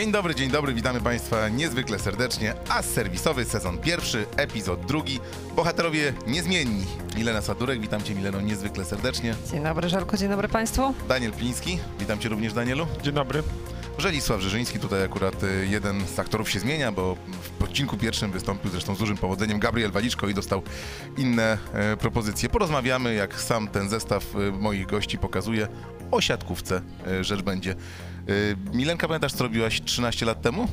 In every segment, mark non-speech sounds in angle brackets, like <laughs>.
Dzień dobry, dzień dobry, witamy Państwa niezwykle serdecznie. A serwisowy sezon pierwszy, epizod drugi. Bohaterowie niezmienni. Milena Sadurek, witam Cię Mileno niezwykle serdecznie. Dzień dobry Żarku, dzień dobry Państwu. Daniel Pliński, witam Cię również Danielu. Dzień dobry. Żelisław Rzeżyński, tutaj akurat y, jeden z aktorów się zmienia, bo w odcinku pierwszym wystąpił zresztą z dużym powodzeniem Gabriel Waliczko i dostał inne e, propozycje. Porozmawiamy, jak sam ten zestaw e, moich gości pokazuje, o siatkówce e, rzecz będzie. E, Milenka, pamiętasz, co robiłaś 13 lat temu?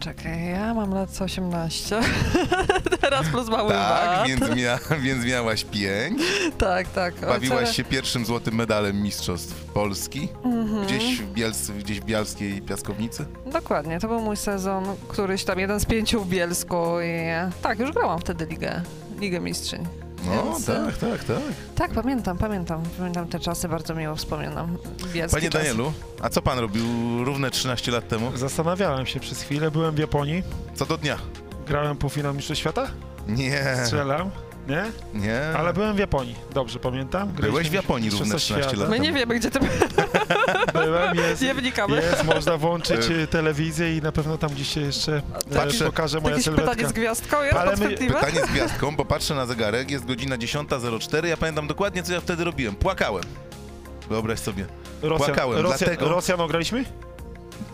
Czekaj, ja mam lat 18. <laughs> Teraz plus mały Tak, więc, mia więc miałaś pięć. Tak, tak. Bawiłaś się pierwszym złotym medalem Mistrzostw Polski. Mhm. Gdzieś w, Biels gdzieś w Bialskiej Piaskownicy. Dokładnie, to był mój sezon, któryś tam, jeden z pięciu w Bielsku i tak, już grałam wtedy ligę, Ligę Mistrzyń. No, Więc, tak, tak, tak. Tak, pamiętam, pamiętam, pamiętam te czasy, bardzo miło wspominam. Bielski Panie czas. Danielu, a co pan robił równe 13 lat temu? Zastanawiałem się przez chwilę, byłem w Japonii, Co do dnia? grałem półfinał Mistrzostw Świata, Nie, strzelam, nie? nie. Ale byłem w Japonii, dobrze pamiętam. Graliśmy Byłeś w Japonii równe Mistrzostwa 13 Świata. lat My nie wiemy, gdzie ty <laughs> Byłem, jest, nie wnikamy. jest, można włączyć e, telewizję i na pewno tam gdzieś się jeszcze e, Patrzę- pokaże moja sylwetka. pytanie z gwiazdką jest Ale my-? Pytanie z <laughs> gwiazdką, bo patrzę na zegarek, jest godzina 10.04, ja pamiętam dokładnie, co ja wtedy robiłem. Płakałem. Wyobraź sobie. Rosjan, płakałem, Rosjan, dlatego- Rosjan ograliśmy?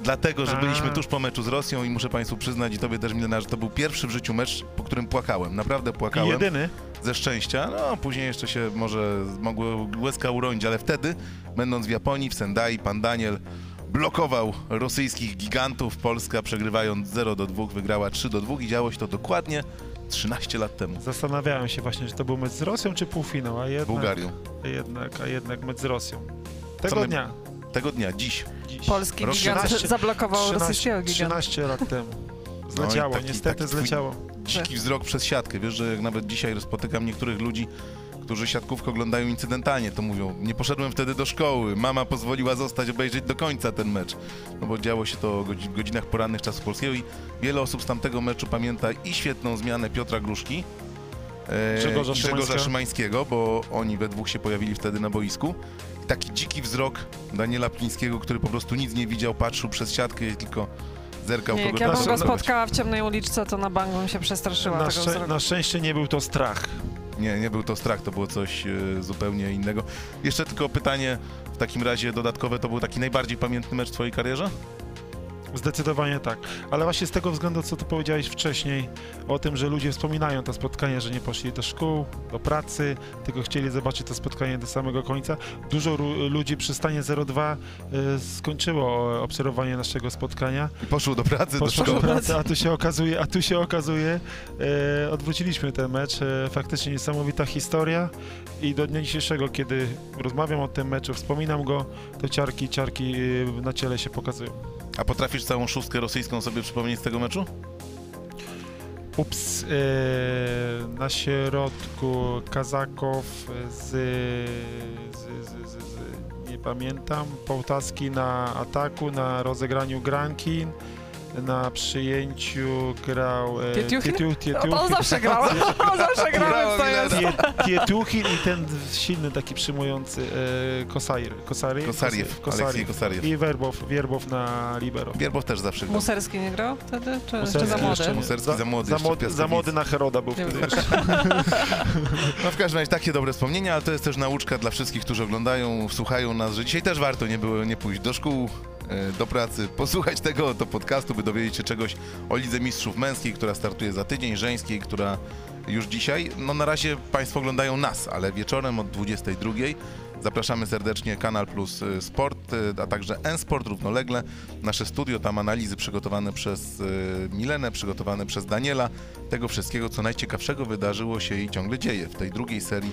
Dlatego, że byliśmy tuż po meczu z Rosją i muszę Państwu przyznać i Tobie też, Milena, że to był pierwszy w życiu mecz, po którym płakałem. Naprawdę I płakałem. jedyny. ze szczęścia. No, później jeszcze się może mogło łezka uronić, ale wtedy, będąc w Japonii, w Sendai, pan Daniel blokował rosyjskich gigantów. Polska przegrywając 0 do 2 wygrała 3 do 2 i działo się to dokładnie 13 lat temu. Zastanawiałem się właśnie, czy to był mecz z Rosją, czy półfinał, a jednak, Bułgarią. a jednak, a jednak mecz z Rosją. Tego dnia. Tego dnia, dziś. Dziś. Polski Roz- gigant 13 zablokował rosyjskiego giganta. 13 lat temu. <laughs> Zleciało, No taki- niestety taki zleciało. Dziki wzrok przez siatkę. Wiesz, że jak nawet dzisiaj spotykam niektórych ludzi, którzy siatkówkę oglądają incydentalnie, to mówią, nie poszedłem wtedy do szkoły, mama pozwoliła zostać obejrzeć do końca ten mecz. No bo działo się to godzi- godzinach porannych czasu polskiego i wiele osób z tamtego meczu pamięta i świetną zmianę Piotra Gruszki, e, Grzegorza i Grzegorza. Szymańskiego, bo oni we dwóch się pojawili wtedy na boisku. Taki dziki wzrok Daniela Plińskiego, który po prostu nic nie widział, patrzył przez siatkę i tylko zerkał Nie, kogo jak ja bym go spotkała w ciemnej uliczce, to na bank bym się przestraszyła Na, tego szczę- wzroku. na szczęście nie był to strach. Nie, nie był to strach, to było coś e, zupełnie innego. Jeszcze tylko pytanie w takim razie dodatkowe, to był taki najbardziej pamiętny mecz w twojej karierze? Zdecydowanie tak. Ale właśnie z tego względu, co ty powiedziałeś wcześniej, o tym, że ludzie wspominają to spotkanie, że nie poszli do szkół, do pracy, tylko chcieli zobaczyć to spotkanie do samego końca. Dużo ludzi przy stanie 0-2 y, skończyło obserwowanie naszego spotkania. I poszło do pracy, do Poszło do szkoły. pracy, a tu się okazuje, a tu się okazuje, e, odwróciliśmy ten mecz. E, faktycznie niesamowita historia i do dnia dzisiejszego, kiedy rozmawiam o tym meczu, wspominam go, to ciarki, ciarki e, na ciele się pokazują. A potrafisz całą szóstkę rosyjską sobie przypomnieć z tego meczu? Ups, e, na środku Kazakow z, z, z, z nie pamiętam, Połtaski na ataku, na rozegraniu Grankin, na przyjęciu grał e, Tietuchin? Tietu- No, Tietuchin. to on zawsze grał, <laughs> on zawsze grał, to jest. Tietuchin i ten silny, taki przyjmujący e, Kosair, Kosariew, Aleksiej Kosariew. I Werbow, Wierbow na libero. Wierbow też zawsze grał. Muserski nie grał wtedy? Czy, czy Muserski za młody? jeszcze. Muserski za młody, Za, jeszcze młody, za młody na Heroda był Nie wtedy. <laughs> No w każdym razie takie dobre wspomnienia, ale to jest też nauczka dla wszystkich, którzy oglądają, słuchają nas, że dzisiaj też warto nie było nie pójść do szkół, do pracy, posłuchać tego oto podcastu, by dowiedzieć się czegoś o Lidze Mistrzów Męskiej, która startuje za tydzień, żeńskiej, która już dzisiaj. No na razie Państwo oglądają nas, ale wieczorem od 22 zapraszamy serdecznie Kanal Plus e, Sport, e, a także N-Sport równolegle. Nasze studio, tam analizy przygotowane przez e, Milenę, przygotowane przez Daniela, tego wszystkiego, co najciekawszego wydarzyło się i ciągle dzieje w tej drugiej serii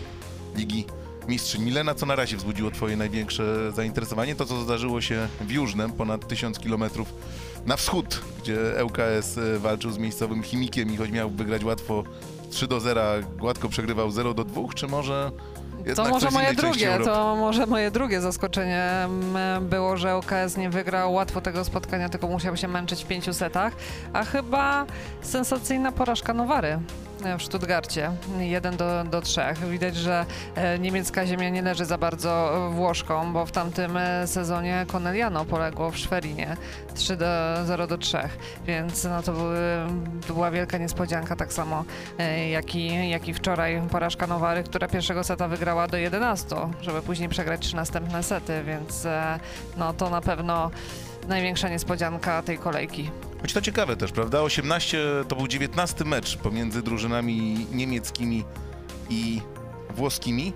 Ligi Mistrzyń. Milena, co na razie wzbudziło Twoje największe zainteresowanie? To, co zdarzyło się w Jużnem, ponad 1000 kilometrów na wschód, gdzie ŁKS e, walczył z miejscowym chimikiem i choć miał wygrać łatwo 3 do 0, gładko przegrywał 0 do 2, czy może To może moje drugie, to może moje drugie zaskoczenie mm, było, że UKS nie wygrał łatwo tego spotkania, tylko musiał się męczyć w pięciu setach, a chyba sensacyjna porażka Nowary. E, w Stuttgarcie, 1 do, do 3. Widać, że e, niemiecka ziemia nie leży za bardzo Włoszkom, bo w tamtym e, sezonie Corneliano poległo w Szwerinie. 3 do 0 do 3, więc no, to, były, była wielka niespodzianka, tak samo jak i, jak i wczoraj porażka Nowary, która pierwszego seta wygrała do 11, żeby później przegrać trzy następne sety, więc no, to na pewno największa niespodzianka tej kolejki. Choć to ciekawe też, prawda? 18 to był 19 mecz pomiędzy drużynami niemieckimi i włoskimi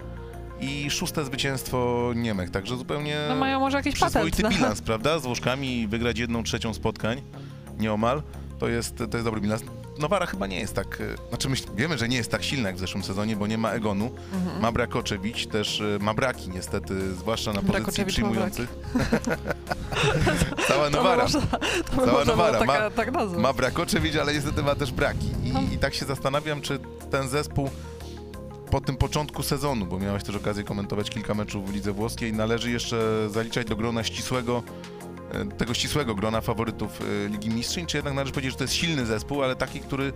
i szóste zwycięstwo Niemek, także zupełnie No mają może jakiś przyzwoity patent. <laughs> no. bilans, prawda? Z Włoszkami wygrać jedną trzecią spotkań, nieomal, to jest, to jest dobry bilans. Nowara chyba nie jest tak, e, znaczy myśl, wiemy, że nie jest tak silna jak w zeszłym sezonie, bo nie ma Egonu, Mhm. ma Brakoczewicz, też e, ma braki niestety, zwłaszcza na pozycji przyjmujących. <laughs> <laughs> Cała To by Nowara. można, to by Cała Nowara taka, ma- tak. Ma Brakoczewicz, ale niestety ma też braki. No. I, I tak się zastanawiam, czy ten zespół po tym początku sezonu, bo miałeś też okazję komentować kilka meczów w lidze włoskiej, należy jeszcze zaliczać do grona ścisłego, tego ścisłego grona faworytów e, Ligi Mistrzyń, czy jednak należy powiedzieć, że to jest silny zespół, ale taki, który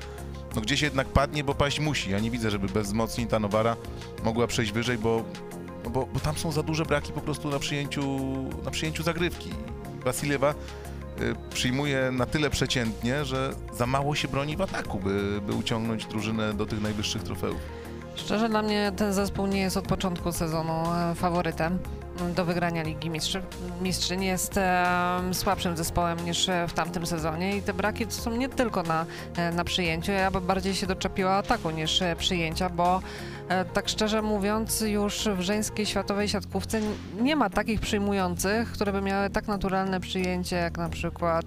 no, gdzieś jednak padnie, bo paść musi. Ja nie widzę, żeby bez wzmocnień ta Nowara mogła przejść wyżej, bo, no bo, bo tam są za duże braki po prostu na przyjęciu, na przyjęciu zagrywki. Wasiliewa y, przyjmuje na tyle przeciętnie, że za mało się broni w ataku, by, by uciągnąć drużynę do tych najwyższych trofeów. Szczerze dla mnie ten zespół nie jest od początku sezonu e, faworytem do wygrania Ligi Mistrzy. Mistrzyń jest słabszym zespołem niż e, w tamtym sezonie i te braki są nie tylko na, e, na przyjęciu. Ja bym bardziej się doczepiła ataku niż e, przyjęcia, bo tak szczerze mówiąc już w żeńskiej światowej siatkówce nie ma takich przyjmujących, które by miały tak naturalne przyjęcie jak na przykład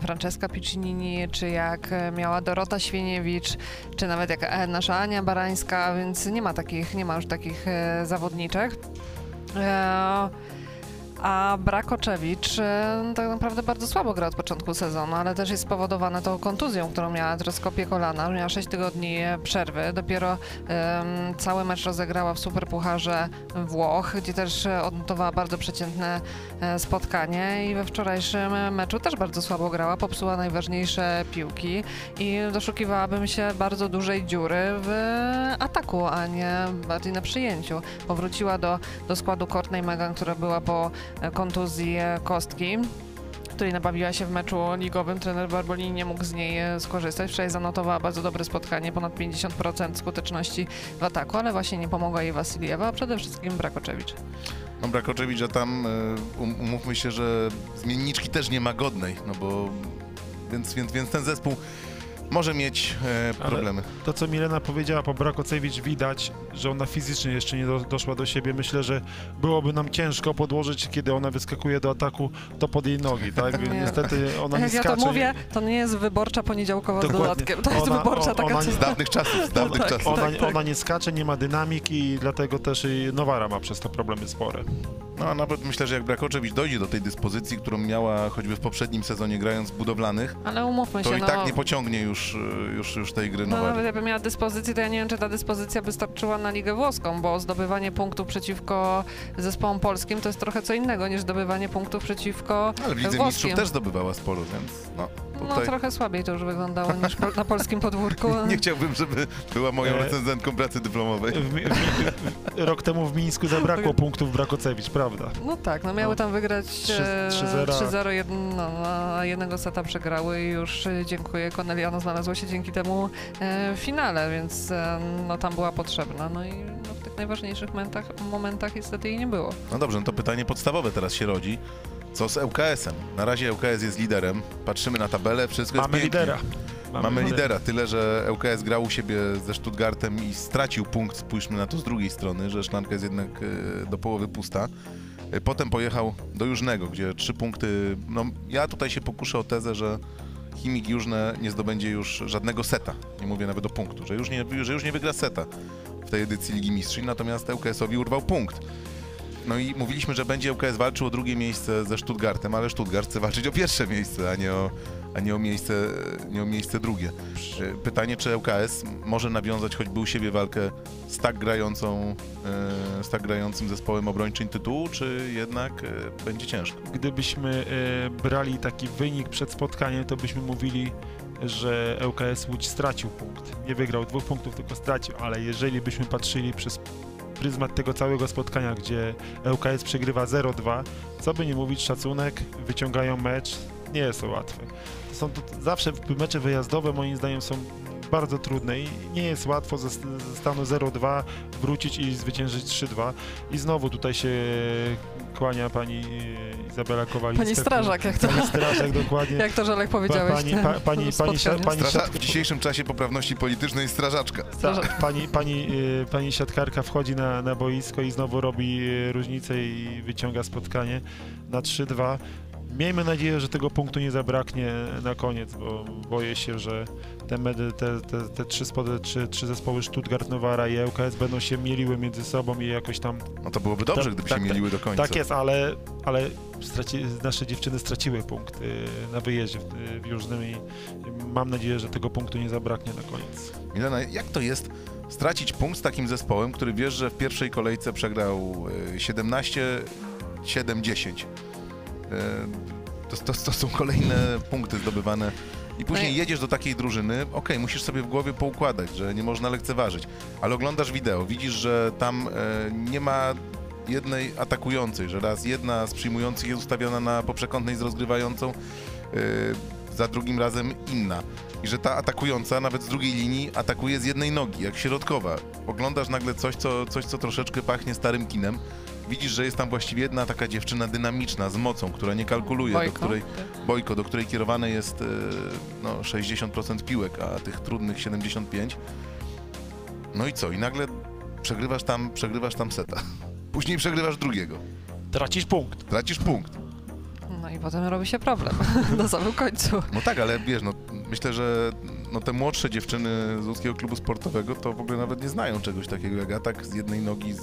Francesca Piccinini, czy jak miała Dorota Świeniewicz, czy nawet jak nasza Ania Barańska, więc nie ma takich, nie ma już takich zawodniczek. E, a Brakoczewicz e, tak naprawdę bardzo słabo gra od początku sezonu, ale też jest spowodowane tą kontuzją, którą miała troskopie kolana. Miała 6 tygodni e, przerwy. Dopiero em, cały mecz rozegrała w Superpucharze Włoch, gdzie też e, odnotowała bardzo przeciętne spotkanie i we wczorajszym meczu też bardzo słabo grała, popsuła najważniejsze piłki i doszukiwałabym się bardzo dużej dziury w ataku, a nie bardziej na przyjęciu. Powróciła do, do składu Courtney Megan, która była po kontuzji e, kostki której nabawiła się w meczu ligowym. Trener Barbolini nie mógł z niej e, skorzystać. Wczoraj zanotowała bardzo dobre spotkanie, ponad 50% skuteczności w ataku, ale właśnie nie pomogła jej Wasiliewa, a przede wszystkim Brakoczewicz. No Brakoczewicz, a tam um, umówmy się, że zmienniczki też nie ma godnej, no bo więc, więc, więc ten zespół może mieć e, Ale- problemy. To, co Milena powiedziała po Brakocewicz, widać, że ona fizycznie jeszcze nie do, doszła do siebie. Myślę, że byłoby nam ciężko podłożyć, kiedy ona wyskakuje do ataku, to pod jej nogi, tak? <laughs> Nie. Niestety ona nie Jak ja skacze. to mówię, to nie jest wyborcza poniedziałkowa z Dokładnie. dodatkiem. To jest Ona- wyborcza o- taka ona nie- Z dawnych czasów, z <laughs> dawnych tak. czasów. Ona, tak. ona nie skacze, nie ma dynamiki i dlatego też i Nowara ma przez to problemy spore. No a nawet myślę, że jak Brakoczewicz dojdzie do tej dyspozycji, którą miała choćby w poprzednim sezonie grając w budowlanych, Ale umówmy to się, i no, tak nie pociągnie już, y, już, już tej gry no nawet jakby miała dyspozycję, to ja nie wiem, czy ta dyspozycja wystarczyła na Ligę Włoską, bo zdobywanie punktów przeciwko zespołom polskim to jest trochę co innego niż zdobywanie punktów przeciwko Ale w Lidze włoskim. Mistrzów też zdobywała sporo, więc no No tutaj trochę słabiej to już wyglądało <laughs> niż po, na polskim podwórku. nie chciałbym, żeby była moją E, recenzentką pracy dyplomowej. W, w, mi- rok temu w Mińsku zabrakło <laughs> punktów Brakocewicz, prawda? No tak, no miały No. tam wygrać Trzy- e, 3-0. 3-0, jed, no, a jednego seta przegrały i już e, dziękuję. Corneliano znalazło się dzięki temu e, w finale, więc e, no, tam była potrzebna. No i no, w tych najważniejszych momentach, momentach niestety jej nie było. No dobrze, no to pytanie podstawowe teraz się rodzi. Co z ŁKS-em? Na razie ŁKS jest liderem, patrzymy na tabelę, wszystko Mamy jest pięknie. lidera. Mamy lidera, tyle że ŁKS grał u siebie ze Stuttgartem i stracił punkt, spójrzmy na to z drugiej strony, że szklanka jest jednak e, do połowy pusta. E, Potem pojechał do Jużnego, gdzie trzy punkty, no ja tutaj się pokuszę o tezę, że Chimik Jużne nie zdobędzie już żadnego seta, nie mówię nawet o punktu, że już nie, że już nie wygra seta w tej edycji Ligi Mistrzów, natomiast ŁKS-owi urwał punkt. No i mówiliśmy, że będzie ŁKS walczył o drugie miejsce ze Stuttgartem, ale Stuttgart chce walczyć o pierwsze miejsce, a nie o, a nie o miejsce, nie o miejsce drugie. Pytanie, czy ŁKS może nawiązać choćby u siebie walkę z tak grającą, e, z tak grającym zespołem obrończym tytułu, czy jednak e, będzie ciężko? Gdybyśmy e, brali taki wynik przed spotkaniem, to byśmy mówili, że ŁKS Łódź stracił punkt. Nie wygrał dwóch punktów, tylko stracił, ale jeżeli byśmy patrzyli przez pryzmat tego całego spotkania, gdzie ŁKS przegrywa 0-2, co by nie mówić, szacunek, wyciągają mecz, nie jest to łatwe. To są to zawsze mecze wyjazdowe moim zdaniem są bardzo trudne i nie jest łatwo ze, ze stanu 0-2 wrócić i zwyciężyć 3-2 i znowu tutaj się kłania pani e, Izabela Kowalińska. Pani Strażak, jak to, Pani Strażak, dokładnie. jak to Żelek powiedziałeś. pani, pa, pani, pani, pani, Straża- siat- w dzisiejszym czasie poprawności politycznej strażaczka. tak, pani, pani, y, pani siatkarka wchodzi na, na boisko i znowu robi y, różnicę i wyciąga spotkanie na 3-2. Miejmy nadzieję, że tego punktu nie zabraknie na koniec, bo boję się, że te, medy, te, te, te trzy, spody, trzy, trzy zespoły Stuttgart, Nowara i ŁKS będą się mieliły między sobą i jakoś tam No to byłoby dobrze, Tak, gdyby tak, się mieliły do końca. Tak jest, ale, ale straci, nasze dziewczyny straciły punkt y, na wyjeździe w, y, w Jużnym i mam nadzieję, że tego punktu nie zabraknie na koniec. Milena, jak to jest stracić punkt z takim zespołem, który wiesz, że w pierwszej kolejce przegrał e, 17, 7, 10? E, To, to, to są kolejne punkty zdobywane. I później No i- jedziesz do takiej drużyny, okej, musisz sobie w głowie poukładać, że nie można lekceważyć, ale oglądasz wideo, widzisz, że tam e, nie ma jednej atakującej, że raz jedna z przyjmujących jest ustawiona na poprzekątnej z rozgrywającą, e, za drugim razem inna. I że ta atakująca, nawet z drugiej linii, atakuje z jednej nogi, jak środkowa. Oglądasz nagle coś, co, coś, co troszeczkę pachnie starym kinem. Widzisz, że jest tam właściwie jedna taka dziewczyna dynamiczna, z mocą, która nie kalkuluje, do Bojko. której, Bojko, do której kierowane jest e, no, 60% piłek, a tych trudnych 75%. No i co? I nagle przegrywasz tam, przegrywasz tam seta. <laughs> Później przegrywasz drugiego. Tracisz punkt. Tracisz punkt. No i potem robi się problem <laughs> na samym końcu. No tak, ale wiesz, no, myślę, że no, te młodsze dziewczyny z Łódzkiego Klubu Sportowego to w ogóle nawet nie znają czegoś takiego jak atak z jednej nogi, z,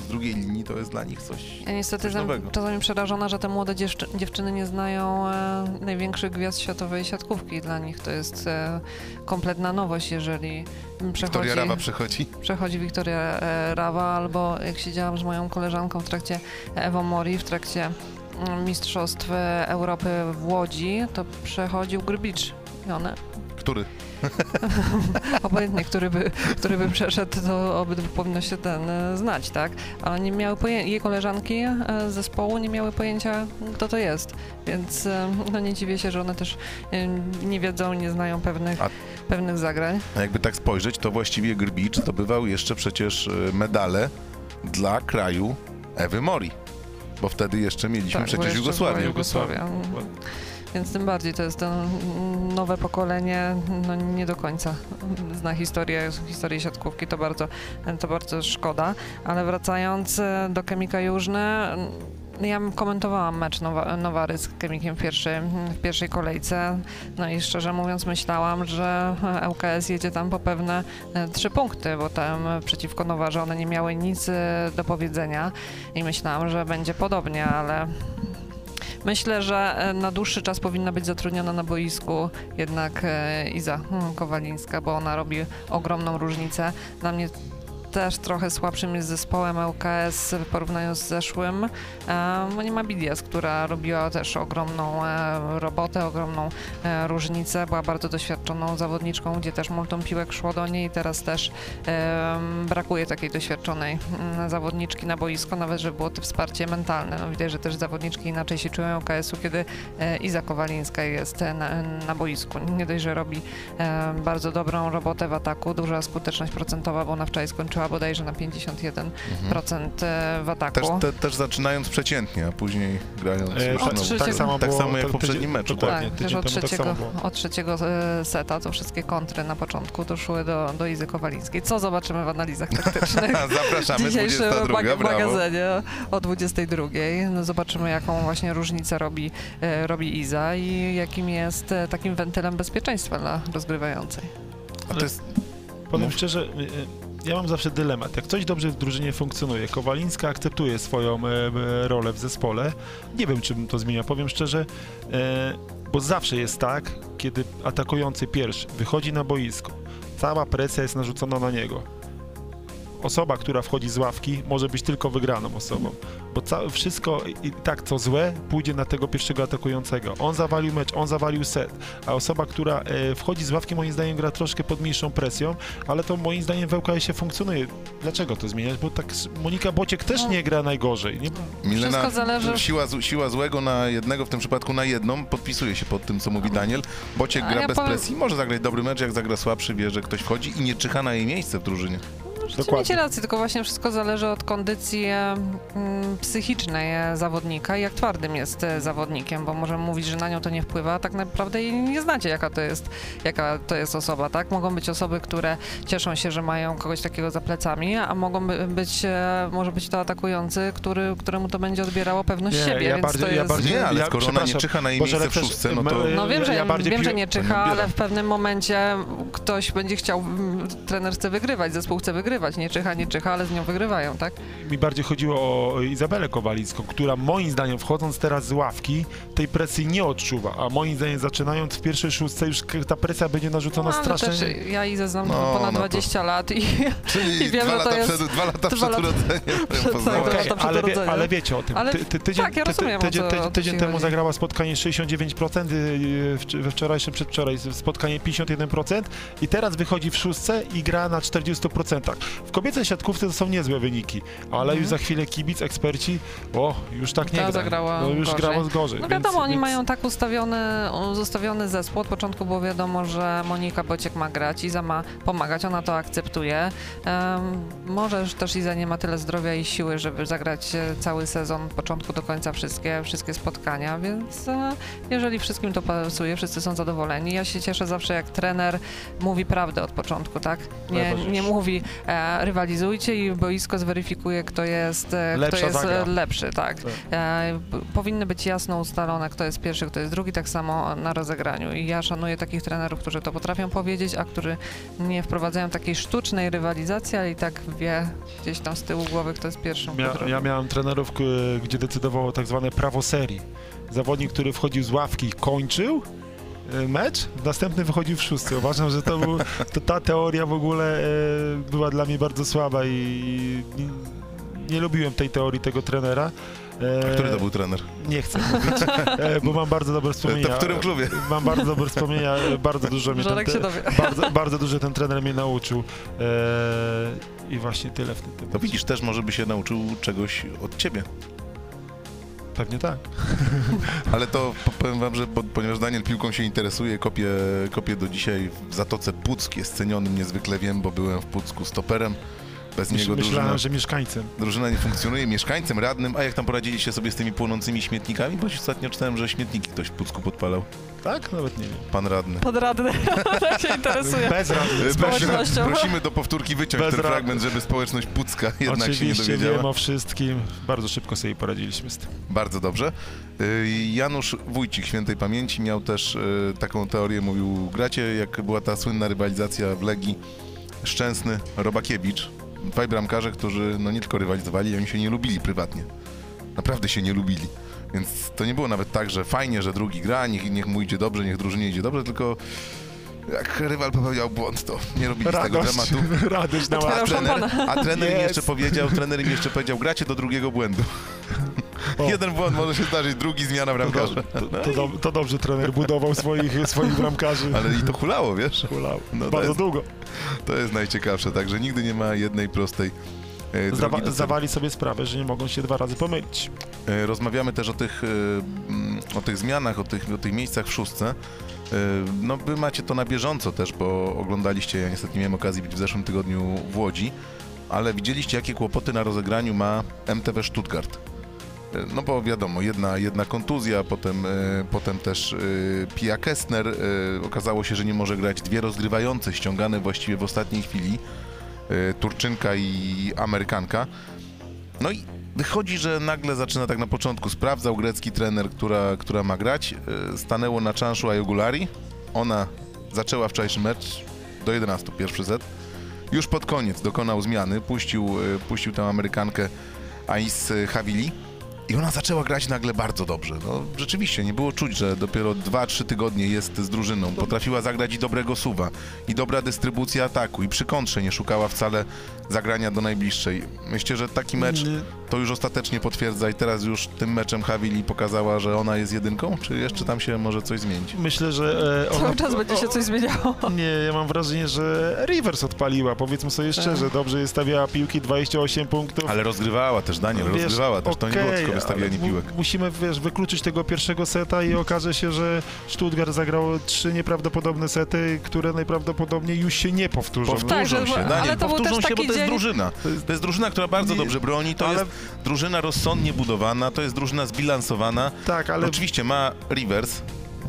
z drugiej linii, to jest dla nich coś... Ja niestety Coś jestem nowego. czasami przerażona, że te młode dziewczy dziewczyny nie znają e, największych gwiazd światowej siatkówki. Dla nich to jest e, kompletna nowość, jeżeli przechodzi, Wiktoria Rawa przechodzi. przechodzi Wiktoria e, Rawa, albo jak siedziałam z moją koleżanką w trakcie Ewo Mori, w trakcie mm, Mistrzostw e, Europy w Łodzi, to przechodził Grbicz. I one, Który? <laughs> obojętnie, który by, który by przeszedł, to obydwu powinno się ten e, znać, tak? Ale nie miały pojęcia, jej koleżanki e, z zespołu nie miały pojęcia, kto to jest, więc e, no nie dziwię się, że one też nie wiedzą, nie znają pewnych, A- pewnych zagrań. A jakby tak spojrzeć, to właściwie Grbicz zdobywał jeszcze przecież medale dla kraju Ewy Mori. Bo wtedy jeszcze mieliśmy Tak, przecież Jugosławię. Jugosławia. Więc tym bardziej to jest to nowe pokolenie, no nie do końca zna historię, historię siatkówki, to bardzo, to bardzo szkoda. Ale wracając e, do Chemika Jużny, mm, ja komentowałam mecz Nowa, Nowary z Chemikiem w, pierwszy, w pierwszej kolejce, no i szczerze mówiąc myślałam, że ŁKS jedzie tam po pewne e, trzy punkty, bo tam przeciwko Nowarze one nie miały nic e, do powiedzenia i myślałam, że będzie podobnie, ale Myślę, że e, na dłuższy czas powinna być zatrudniona na boisku jednak e, Iza hmm, Kowalińska, bo ona robi ogromną różnicę. Dla mnie też trochę słabszym jest zespołem ŁKS w porównaniu z zeszłym, bo nie ma Bidias, która robiła też ogromną e, robotę, ogromną e, różnicę, była bardzo doświadczoną zawodniczką, gdzie też multum piłek szło do niej, teraz też brakuje takiej doświadczonej mm, zawodniczki na boisko, nawet żeby było to wsparcie mentalne. No, widać, że też zawodniczki inaczej się czują OKS-u, kiedy e, Iza Kowalińska jest na, na boisku. Nie dość, że robi bardzo dobrą robotę w ataku, duża skuteczność procentowa, bo ona wczoraj skończyła bodajże na 51% Mhm. e, w ataku. Też, te, też zaczynając przeciętnie, a później grając E, już, od no, trzeciego- tak, samo było tak samo jak w poprzednim meczu. Tak. Tak, też od tak trzeciego, było. od trzeciego e, seta to wszystkie kontry na początku doszły do, do Izy Kowalińskiej. Co zobaczymy w analizach taktycznych? <laughs> Zapraszamy, dzisiejszym 22, mag- brawo. magazynie o 22. No zobaczymy, jaką właśnie różnicę robi, e, robi Iza i jakim jest e, takim wentylem bezpieczeństwa dla rozgrywającej. A to jest, Powiem szczerze, ja mam zawsze dylemat. Jak coś dobrze w drużynie funkcjonuje, Kowalińska akceptuje swoją e, e, rolę w zespole. Nie wiem, czy bym to zmienia, powiem szczerze, e, bo zawsze jest tak, kiedy atakujący pierwszy wychodzi na boisko, cała presja jest narzucona na niego. Osoba, która wchodzi z ławki, może być tylko wygraną osobą, bo ca- wszystko i tak co złe pójdzie na tego pierwszego atakującego. On zawalił mecz, on zawalił set, a osoba, która e, wchodzi z ławki, moim zdaniem gra troszkę pod mniejszą presją, ale to moim zdaniem w LKS-ie funkcjonuje. Dlaczego to zmieniać? Bo tak Monika Bociek też No. nie gra najgorzej. Nie? Milena, Wszystko zależy- siła, z- siła złego na jednego, w tym przypadku na jedną, podpisuje się pod tym, co mówi Daniel. Bociek A gra ja bez powiem- presji, może zagrać dobry mecz, jak zagra słabszy, wie, że ktoś wchodzi i nie czyha na jej miejsce w drużynie. Rzeczywiście Dokładnie. macie rację, tylko właśnie wszystko zależy od kondycji e, mm, psychicznej e, zawodnika i jak twardym jest e, zawodnikiem, bo możemy mówić, że na nią to nie wpływa, a tak naprawdę jej nie znacie, jaka to jest, jaka to jest osoba, tak? Mogą być osoby, które cieszą się, że mają kogoś takiego za plecami, a mogą by- być, może być to atakujący, który, któremu to będzie odbierało pewność Nie, siebie, ja więc bardziej- to ja jest... bardziej- Nie, ale ja- skoro ona nie czyha na jej Boże, miejsce w szóstce, no to... No wiem, że, ja wiem, pił- że nie czyha, ale w pewnym momencie ktoś będzie chciał, mm, trener chce wygrywać, zespół chce wygrywać, nie czyha, nie czyha, ale z nią wygrywają, tak? mi bardziej chodziło o Izabelę Kowalińską, która moim zdaniem wchodząc teraz z ławki tej presji nie odczuwa, a moim zdaniem zaczynając w pierwszej szóstce już ta presja będzie narzucona No, strasznie. też ja Izę znam No, ponad no to- 20 lat i <laughs> Czyli I wiem, dwa, że to lata jest- przed, dwa lata przed urodzeniem. <laughs> przed- tak, przed ale, wie, ale wiecie o tym. Ale- ty, ty, tydzień, tak, ja ty- rozumiem, ty, tydzień, o co tydzień temu chodzi. zagrała spotkanie 69%, y, w- we wczorajszym, przedwczoraj spotkanie 51% i teraz wychodzi w szóstce i gra na 40%. W kobiecej siatkówce to są niezłe wyniki, ale Mhm. już za chwilę kibic, eksperci, o, już tak nie Ta gra. zagrała no, już gorzej. grało gorzej. No więc- wiadomo, oni więc- mają tak ustawiony, zostawiony zespół. Od początku było wiadomo, że Monika Bociek ma grać, Iza ma pomagać, ona to akceptuje. Um, może też Iza nie ma tyle zdrowia i siły, żeby zagrać e, cały sezon od początku do końca wszystkie, wszystkie spotkania, więc e, jeżeli wszystkim to pasuje, wszyscy są zadowoleni. Ja się cieszę zawsze, jak trener mówi prawdę od początku, tak? Nie, nie mówi e, rywalizujcie i boisko zweryfikuje, kto jest, e, kto jest zagra. e, lepszy, tak? Tak. E, powinny być jasno ustalone, kto jest pierwszy, kto jest drugi, tak samo na rozegraniu. I ja szanuję takich trenerów, którzy to potrafią powiedzieć, a którzy nie wprowadzają takiej sztucznej rywalizacji, ale i tak wie gdzieś tam z tyłu głowy, kto jest pierwszym. Mia, ja miałem trenerów, gdzie decydowało tak zwane prawo serii. Zawodnik, który wchodził z ławki, kończył e, mecz, następny wychodził w szóstce. Uważam, że to, był, to ta teoria w ogóle e, była dla mnie bardzo słaba i nie, nie lubiłem tej teorii tego trenera. E, A który to był trener? Nie chcę mówić, e, bo mam bardzo dobre wspomnienia. To w którym klubie? Mam bardzo dobre wspomnienia, e, bardzo dużo mnie ten, się dowie. bardzo, bardzo dużo ten trener mnie nauczył. E, I właśnie tyle w tym To widzisz, też może by się nauczył czegoś od ciebie. Pewnie tak. <laughs> Ale to po- powiem wam, że po, ponieważ Daniel piłką się interesuje, kopię, kopię do dzisiaj w Zatoce Puck, jest cenionym niezwykle wiem, bo byłem w Pucku stoperem. Bez Myśl, niego drużyna, myślałem, że mieszkańcem. drużyna nie funkcjonuje, mieszkańcem, radnym, a jak tam poradziliście sobie z tymi płonącymi śmietnikami? Bo ostatnio czytałem, że śmietniki ktoś w Pucku podpalał. Tak? Nawet nie wiem. Pan radny. Podradny, <laughs> tak się interesuje. Bez rady. Bez Prosimy, Społecznością. prosimy do powtórki wyciąć Bez ten fragment, żeby społeczność Pucka jednak się nie Oczywiście dowiedziała. wiem o wszystkim. Bardzo szybko sobie poradziliśmy z tym. Bardzo dobrze. Y, Janusz Wójcik świętej pamięci miał też y, taką teorię, mówił, gracie jak była ta słynna rywalizacja w Legii Szczęsny, Robakiewicz. Dwaj bramkarze, którzy no nie tylko rywalizowali, oni się nie lubili prywatnie. Naprawdę się nie lubili. Więc to nie było nawet tak, że fajnie, że drugi gra, niech, niech mu idzie dobrze, niech drużynie idzie dobrze, tylko jak rywal popełniał błąd, to nie robili z tego Radość, dramatu. <laughs> radość na ławce. Trener, a trener mi Jest. jeszcze powiedział, trener mi jeszcze powiedział, gracie do drugiego błędu. <laughs> Jeden błąd może się zdarzyć, drugi zmiana To, bramkarza. to, to, dob- to dobrze trener budował swoich, swoich bramkarzy. Ale i to hulało, wiesz? Hulał. No to Bardzo jest- długo. To jest najciekawsze, także nigdy nie ma jednej prostej e, do celu. zdawali sobie sprawę, że nie mogą się dwa razy pomylić. E, Rozmawiamy też o tych, e, mm, o tych zmianach, o tych, o tych miejscach w szóstce. No wy macie to na bieżąco też, bo oglądaliście, ja niestety nie miałem okazji być w zeszłym tygodniu w Łodzi, ale widzieliście jakie kłopoty na rozegraniu ma MTW Stuttgart. No bo wiadomo, jedna, jedna kontuzja, potem, e, potem też e, Pia Kestner. E, okazało się, że nie może grać dwie rozgrywające, ściągane właściwie w ostatniej chwili. Turczynka i Amerykanka. No i wychodzi, że nagle zaczyna tak na początku. Sprawdzał grecki trener, która, która ma grać. Stanęło na czanszu Ayogulari. Ona zaczęła wczorajszy mecz do 11, pierwszy set. już pod koniec dokonał zmiany, puścił, puścił tę Amerykankę Ais Havili i ona zaczęła grać nagle bardzo dobrze. No, rzeczywiście, nie było czuć, że dopiero 2-3 tygodnie jest z drużyną. Potrafiła zagrać i dobrego suwa, i dobra dystrybucja ataku, i przy kontrze nie szukała wcale zagrania do najbliższej. Myślę, że taki mecz Mm, to już ostatecznie potwierdza i teraz już tym meczem Havili pokazała, że ona jest jedynką, czy jeszcze tam się może coś zmienić? Myślę, że e, ona... Cały czas będzie się coś zmieniało. <laughs> Nie, ja mam wrażenie, że Rivers odpaliła, powiedzmy sobie szczerze, dobrze jest stawiała piłki, 28 punktów. Ale rozgrywała też, Daniel, Wiesz, rozgrywała też, to nie było tylko wystawianie ale piłek. Musimy, wiesz, wykluczyć tego pierwszego seta i okaże się, że Stuttgart zagrał trzy nieprawdopodobne sety, które najprawdopodobniej już się nie powtórzą. Powtórzą Tak, się, ale Daniel, to był powtórzą też się, bo taki to jest dzień- drużyna. To jest drużyna, która bardzo Nie, dobrze broni, to ale- jest drużyna rozsądnie budowana, to jest drużyna zbilansowana. Tak, ale Oczywiście ma Rivers,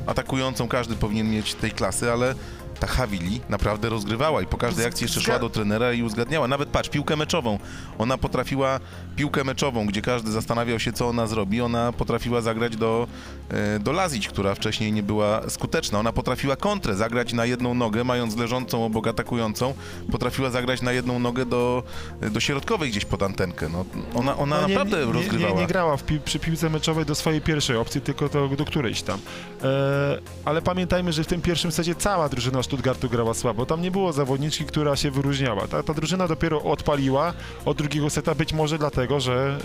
atakującą każdy powinien mieć tej klasy, ale ta Havili naprawdę rozgrywała i po każdej akcji jeszcze szła do trenera i uzgadniała. Nawet patrz, piłkę meczową. Ona potrafiła piłkę meczową, gdzie każdy zastanawiał się, co ona zrobi. Ona potrafiła zagrać do, e, do Lazić, która wcześniej nie była skuteczna. Ona potrafiła kontrę, zagrać na jedną nogę, mając leżącą obok atakującą. Potrafiła zagrać na jedną nogę do, do środkowej gdzieś pod antenkę. No, ona ona no nie, naprawdę nie, nie, rozgrywała. nie, nie grała pi przy piłce meczowej do swojej pierwszej opcji, tylko do, do którejś tam. E, ale pamiętajmy, że w tym pierwszym secie cała drużyna Stuttgartu grała słabo. Tam nie było zawodniczki, która się wyróżniała. Ta, ta drużyna dopiero odpaliła od drugiego seta, być może dlatego, że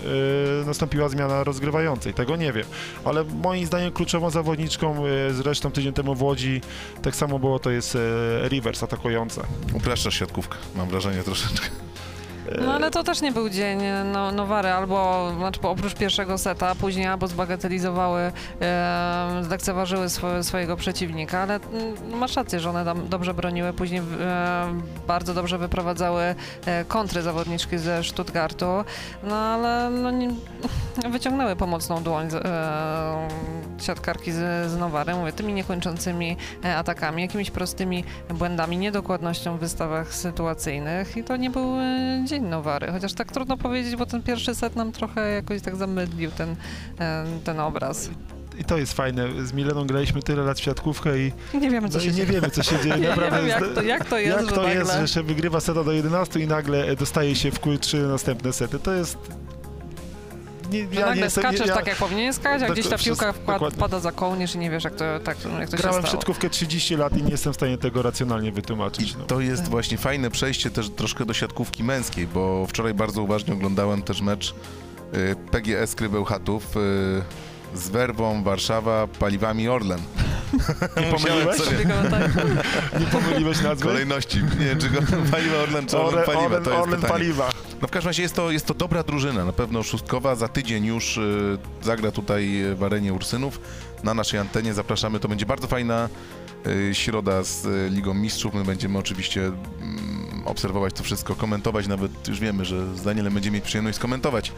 e, nastąpiła zmiana rozgrywającej. Tego nie wiem. Ale moim zdaniem kluczową zawodniczką, e, zresztą tydzień temu w Łodzi, tak samo było, to jest e, Rivers atakująca. Upraszczasz siatkówkę, mam wrażenie troszeczkę. No ale to też nie był dzień no, Nowary, albo znaczy, oprócz pierwszego seta, później albo zbagatelizowały, e, zlekceważyły swo, swojego przeciwnika, ale mm, masz rację, że one tam dobrze broniły, później e, bardzo dobrze wyprowadzały e, kontry zawodniczki ze Stuttgartu, no ale no, nie, <laughs> wyciągnęły pomocną dłoń z, e, siatkarki z, z Nowary, mówię, tymi niekończącymi e, atakami, jakimiś prostymi błędami, niedokładnością w wystawach sytuacyjnych i to nie był e, dzień Nowary, chociaż tak trudno powiedzieć, bo ten pierwszy set nam trochę jakoś tak zamydlił ten, ten obraz. I to jest fajne. Z Mileną graliśmy tyle lat w siatkówkę i, nie wiemy, co no się nie dzieje. wiemy, co się dzieje. <laughs> Naprawdę wiem, jak to, jak to jest, Jak że to nagle... jest, że się wygrywa seta do 11 i nagle e, dostaje się w Q3 następne sety? To jest... Nie, Że nagle jestem- skaczesz ja tak, jak powinien skakać, a gdzieś ta piłka wkład, wpada za kołnierz i nie wiesz, jak to, tak, jak to się Grałem w siatkówkę 30 lat i nie jestem w stanie tego racjonalnie I wytłumaczyć. No. to jest Tak. właśnie fajne przejście też troszkę do siatkówki męskiej, bo wczoraj bardzo uważnie oglądałem też mecz y, PGS Krybełchatów y, z Werwą Warszawa Paliwami Orlen. <laughs> Nie pomyliłeś? sobie. Nie pomyliłeś nazwy? kolejności. Nie czy go <laughs> paliwa Orlen, czy Orlen Paliwa, Orlen, to jest Orlen pytanie. paliwa. No w każdym razie jest to, jest to dobra drużyna, na pewno szóstkowa. Za tydzień już y, zagra tutaj w arenie Ursynów na naszej antenie. Zapraszamy, to będzie bardzo fajna y, środa z y, Ligą Mistrzów. My będziemy oczywiście mm, obserwować to wszystko, komentować, nawet już wiemy, że z Danielem będziemy mieć przyjemność skomentować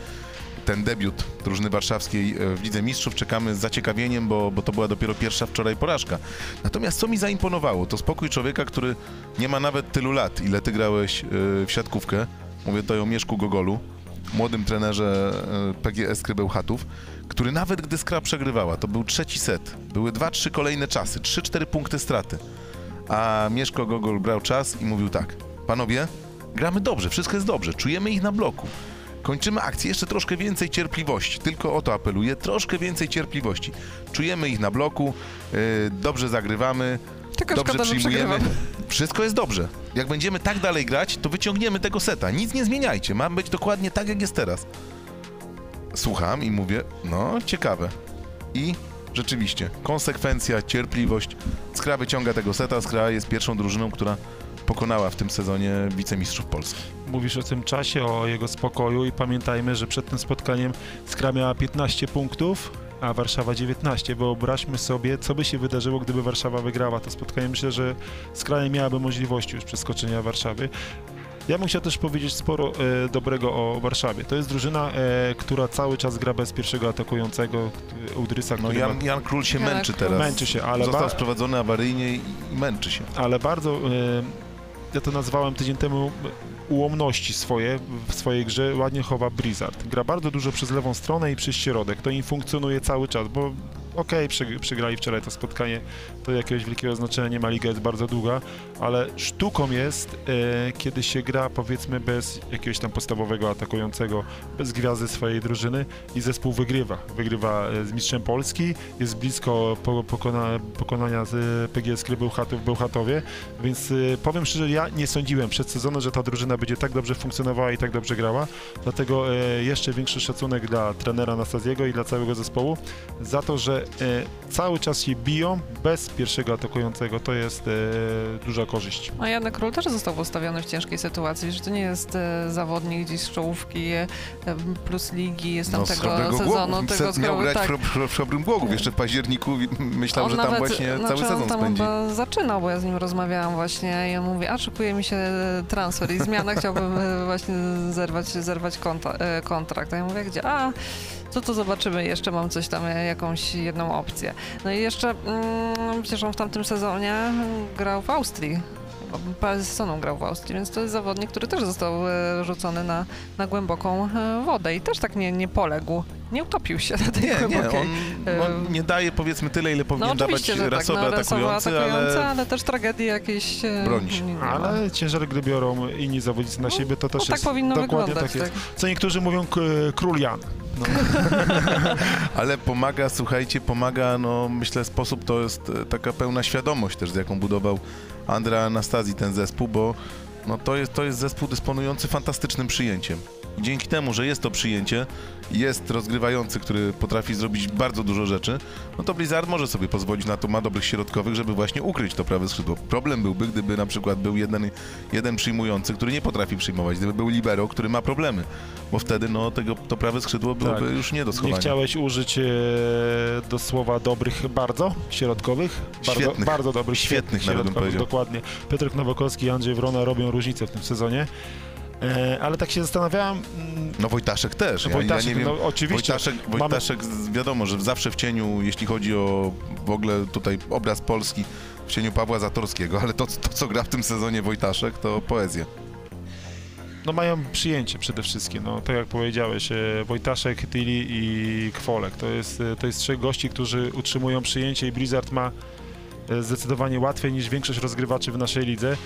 ten debiut drużyny warszawskiej y, w Lidze Mistrzów. Czekamy z zaciekawieniem, bo, bo to była dopiero pierwsza wczoraj porażka. Natomiast co mi zaimponowało, to spokój człowieka, który nie ma nawet tylu lat, ile ty grałeś y, w siatkówkę. Mówię tutaj o Mieszku Gogolu, młodym trenerze e, PGS Krybełchatów, który nawet gdy Skra przegrywała, to był trzeci set, były dwa, trzy kolejne czasy, trzy, cztery punkty straty. A Mieszko Gogol brał czas i mówił tak, panowie, gramy dobrze, wszystko jest dobrze, czujemy ich na bloku. Kończymy akcję, jeszcze troszkę więcej cierpliwości. Tylko o to apeluję, troszkę więcej cierpliwości. Czujemy ich na bloku, e, dobrze zagrywamy, Tylko dobrze szkoda, przyjmujemy. Wszystko jest dobrze. Jak będziemy tak dalej grać, to wyciągniemy tego seta. Nic nie zmieniajcie. Ma być dokładnie tak, jak jest teraz. Słucham i mówię, no ciekawe. I rzeczywiście, konsekwencja, cierpliwość. Skra wyciąga tego seta. Skra jest pierwszą drużyną, która pokonała w tym sezonie wicemistrzów Polski. Mówisz o tym czasie, o jego spokoju i pamiętajmy, że przed tym spotkaniem Skra miała 15 punktów, a Warszawa 19. Wyobraźmy sobie, co by się wydarzyło, gdyby Warszawa wygrała to spotkanie. Myślę, że Skra nie miałaby możliwości już przeskoczenia Warszawy. Ja bym chciał też powiedzieć sporo e, dobrego o Warszawie. To jest drużyna, e, która cały czas gra bez pierwszego atakującego e, Udrysa, No Jan, ma, Jan Król się Jan męczy Król. teraz. męczy się, ale Został ba- sprowadzony awaryjnie i i męczy się. ale bardzo, e, ja to nazwałem tydzień temu ułomności swoje w swojej grze ładnie chowa Blizzard. Gra bardzo dużo przez lewą stronę i przez środek. To im funkcjonuje cały czas, bo okej, przy, przegrali wczoraj to spotkanie, to jakiegoś wielkiego znaczenia nie ma, liga jest bardzo długa, ale sztuką jest, e, kiedy się gra powiedzmy bez jakiegoś tam podstawowego atakującego, bez gwiazdy swojej drużyny i zespół wygrywa. Wygrywa e, z mistrzem Polski, jest blisko po, pokona, pokonania z e, PGS Gry Bełchatów w Bełchatowie, więc e, powiem szczerze, ja nie sądziłem przed sezonem, że ta drużyna będzie tak dobrze funkcjonowała i tak dobrze grała, dlatego e, jeszcze większy szacunek dla trenera Anastazjego i dla całego zespołu za to, że cały czas się biją bez pierwszego atakującego, to jest e, duża korzyść. A Janek Król też został postawiony w ciężkiej sytuacji, że to nie jest e, zawodnik gdzieś z czołówki e, plus ligi, jest tam No, tego sezonu. Głogów. Tego miał grać tak. w, Chrobrym Głogów. Jeszcze w październiku i myślał, On że tam nawet, właśnie znaczy cały on sezon tam spędzi. chyba zaczynał, bo ja z nim rozmawiałam właśnie i on mówi, a szykuje mi się transfer i zmiana, <laughs> chciałbym właśnie zerwać, zerwać konta, e, kontrakt. A ja mówię, gdzie? A, to to zobaczymy, jeszcze mam coś tam, e, jakąś jedną opcję. No i jeszcze, mm, przecież on w tamtym sezonie grał w Austrii. Parę sezonów grał w Austrii, więc to jest zawodnik, który też został e, rzucony na, na głęboką e, wodę i też tak nie, nie poległ, nie utopił się na tej Nie, nie, głębokiej. on no, nie daje powiedzmy tyle, ile No powinien dawać oczywiście, że tak, rasowy no, atakujący, atakujący, ale ale... też tragedii jakieś Bronić. nie- nie ma. Ale ciężar gry biorą inni zawodnicy na siebie, to też no, tak jest powinno dokładnie wyglądać. tak jest. tak. Co niektórzy mówią król Jan. No. <laughs> Ale pomaga, słuchajcie, pomaga, no myślę sposób to jest e, taka pełna świadomość też, z jaką budował Andra Anastazji ten zespół, bo no to jest, to jest zespół dysponujący fantastycznym przyjęciem. Dzięki temu, że jest to przyjęcie, jest rozgrywający, który potrafi zrobić bardzo dużo rzeczy, no to Blizzard może sobie pozwolić na to, ma dobrych środkowych, żeby właśnie ukryć to prawe skrzydło. Problem byłby, gdyby na przykład był jeden, jeden przyjmujący, który nie potrafi przyjmować, gdyby był libero, który ma problemy, bo wtedy no tego, to prawe skrzydło byłoby Tak. już nie do Nie schowania. chciałeś użyć e, do słowa dobrych bardzo, środkowych? Bardzo, Świetnych. bardzo dobrych, Świetnych nawet bym powiedział. Dokładnie. Piotrek Nowakowski i Andrzej Wrona robią różnicę w tym sezonie. E, ale tak się zastanawiałem, mm, No Wojtaszek też. Ja, Wojtaszek, ja nie wiem, no oczywiście, Wojtaszek, Wojtaszek z- wiadomo, że zawsze w cieniu, jeśli chodzi o w ogóle tutaj obraz Polski, w cieniu Pawła Zatorskiego, ale to, to co gra w tym sezonie Wojtaszek, to poezja. no mają przyjęcie przede wszystkim, no tak jak powiedziałeś, e, Wojtaszek, Tilly i Kwolek, to jest, e, to jest trzech gości, którzy utrzymują przyjęcie i Blizzard ma e, zdecydowanie łatwiej niż większość rozgrywaczy w naszej lidze.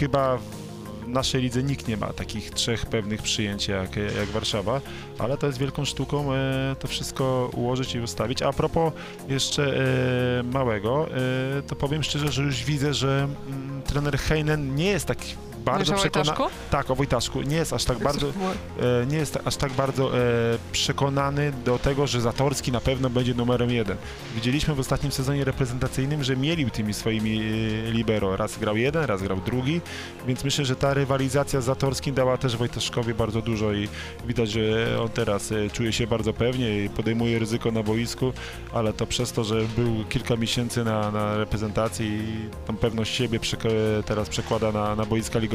Chyba w naszej lidze nikt nie ma takich trzech pewnych przyjęć jak, jak Warszawa, ale to jest wielką sztuką e, to wszystko ułożyć i ustawić. A propos jeszcze e, małego, e, to powiem szczerze, że już widzę, że mm, trener Heinen nie jest tak bardzo przekonany. Tak, o Wojtaszku. Nie jest aż tak bardzo, e, nie jest aż tak bardzo e, przekonany do tego, że Zatorski na pewno będzie numerem jeden. Widzieliśmy w ostatnim sezonie reprezentacyjnym, że mielił tymi swoimi e, libero. Raz grał jeden, raz grał drugi, więc myślę, że ta rywalizacja z Zatorskim dała też Wojtaszkowi bardzo dużo i widać, że on teraz e, czuje się bardzo pewnie i podejmuje ryzyko na boisku, ale to przez to, że był kilka miesięcy na, na reprezentacji i tą pewność siebie przek- teraz przekłada na, na boiska ligowe.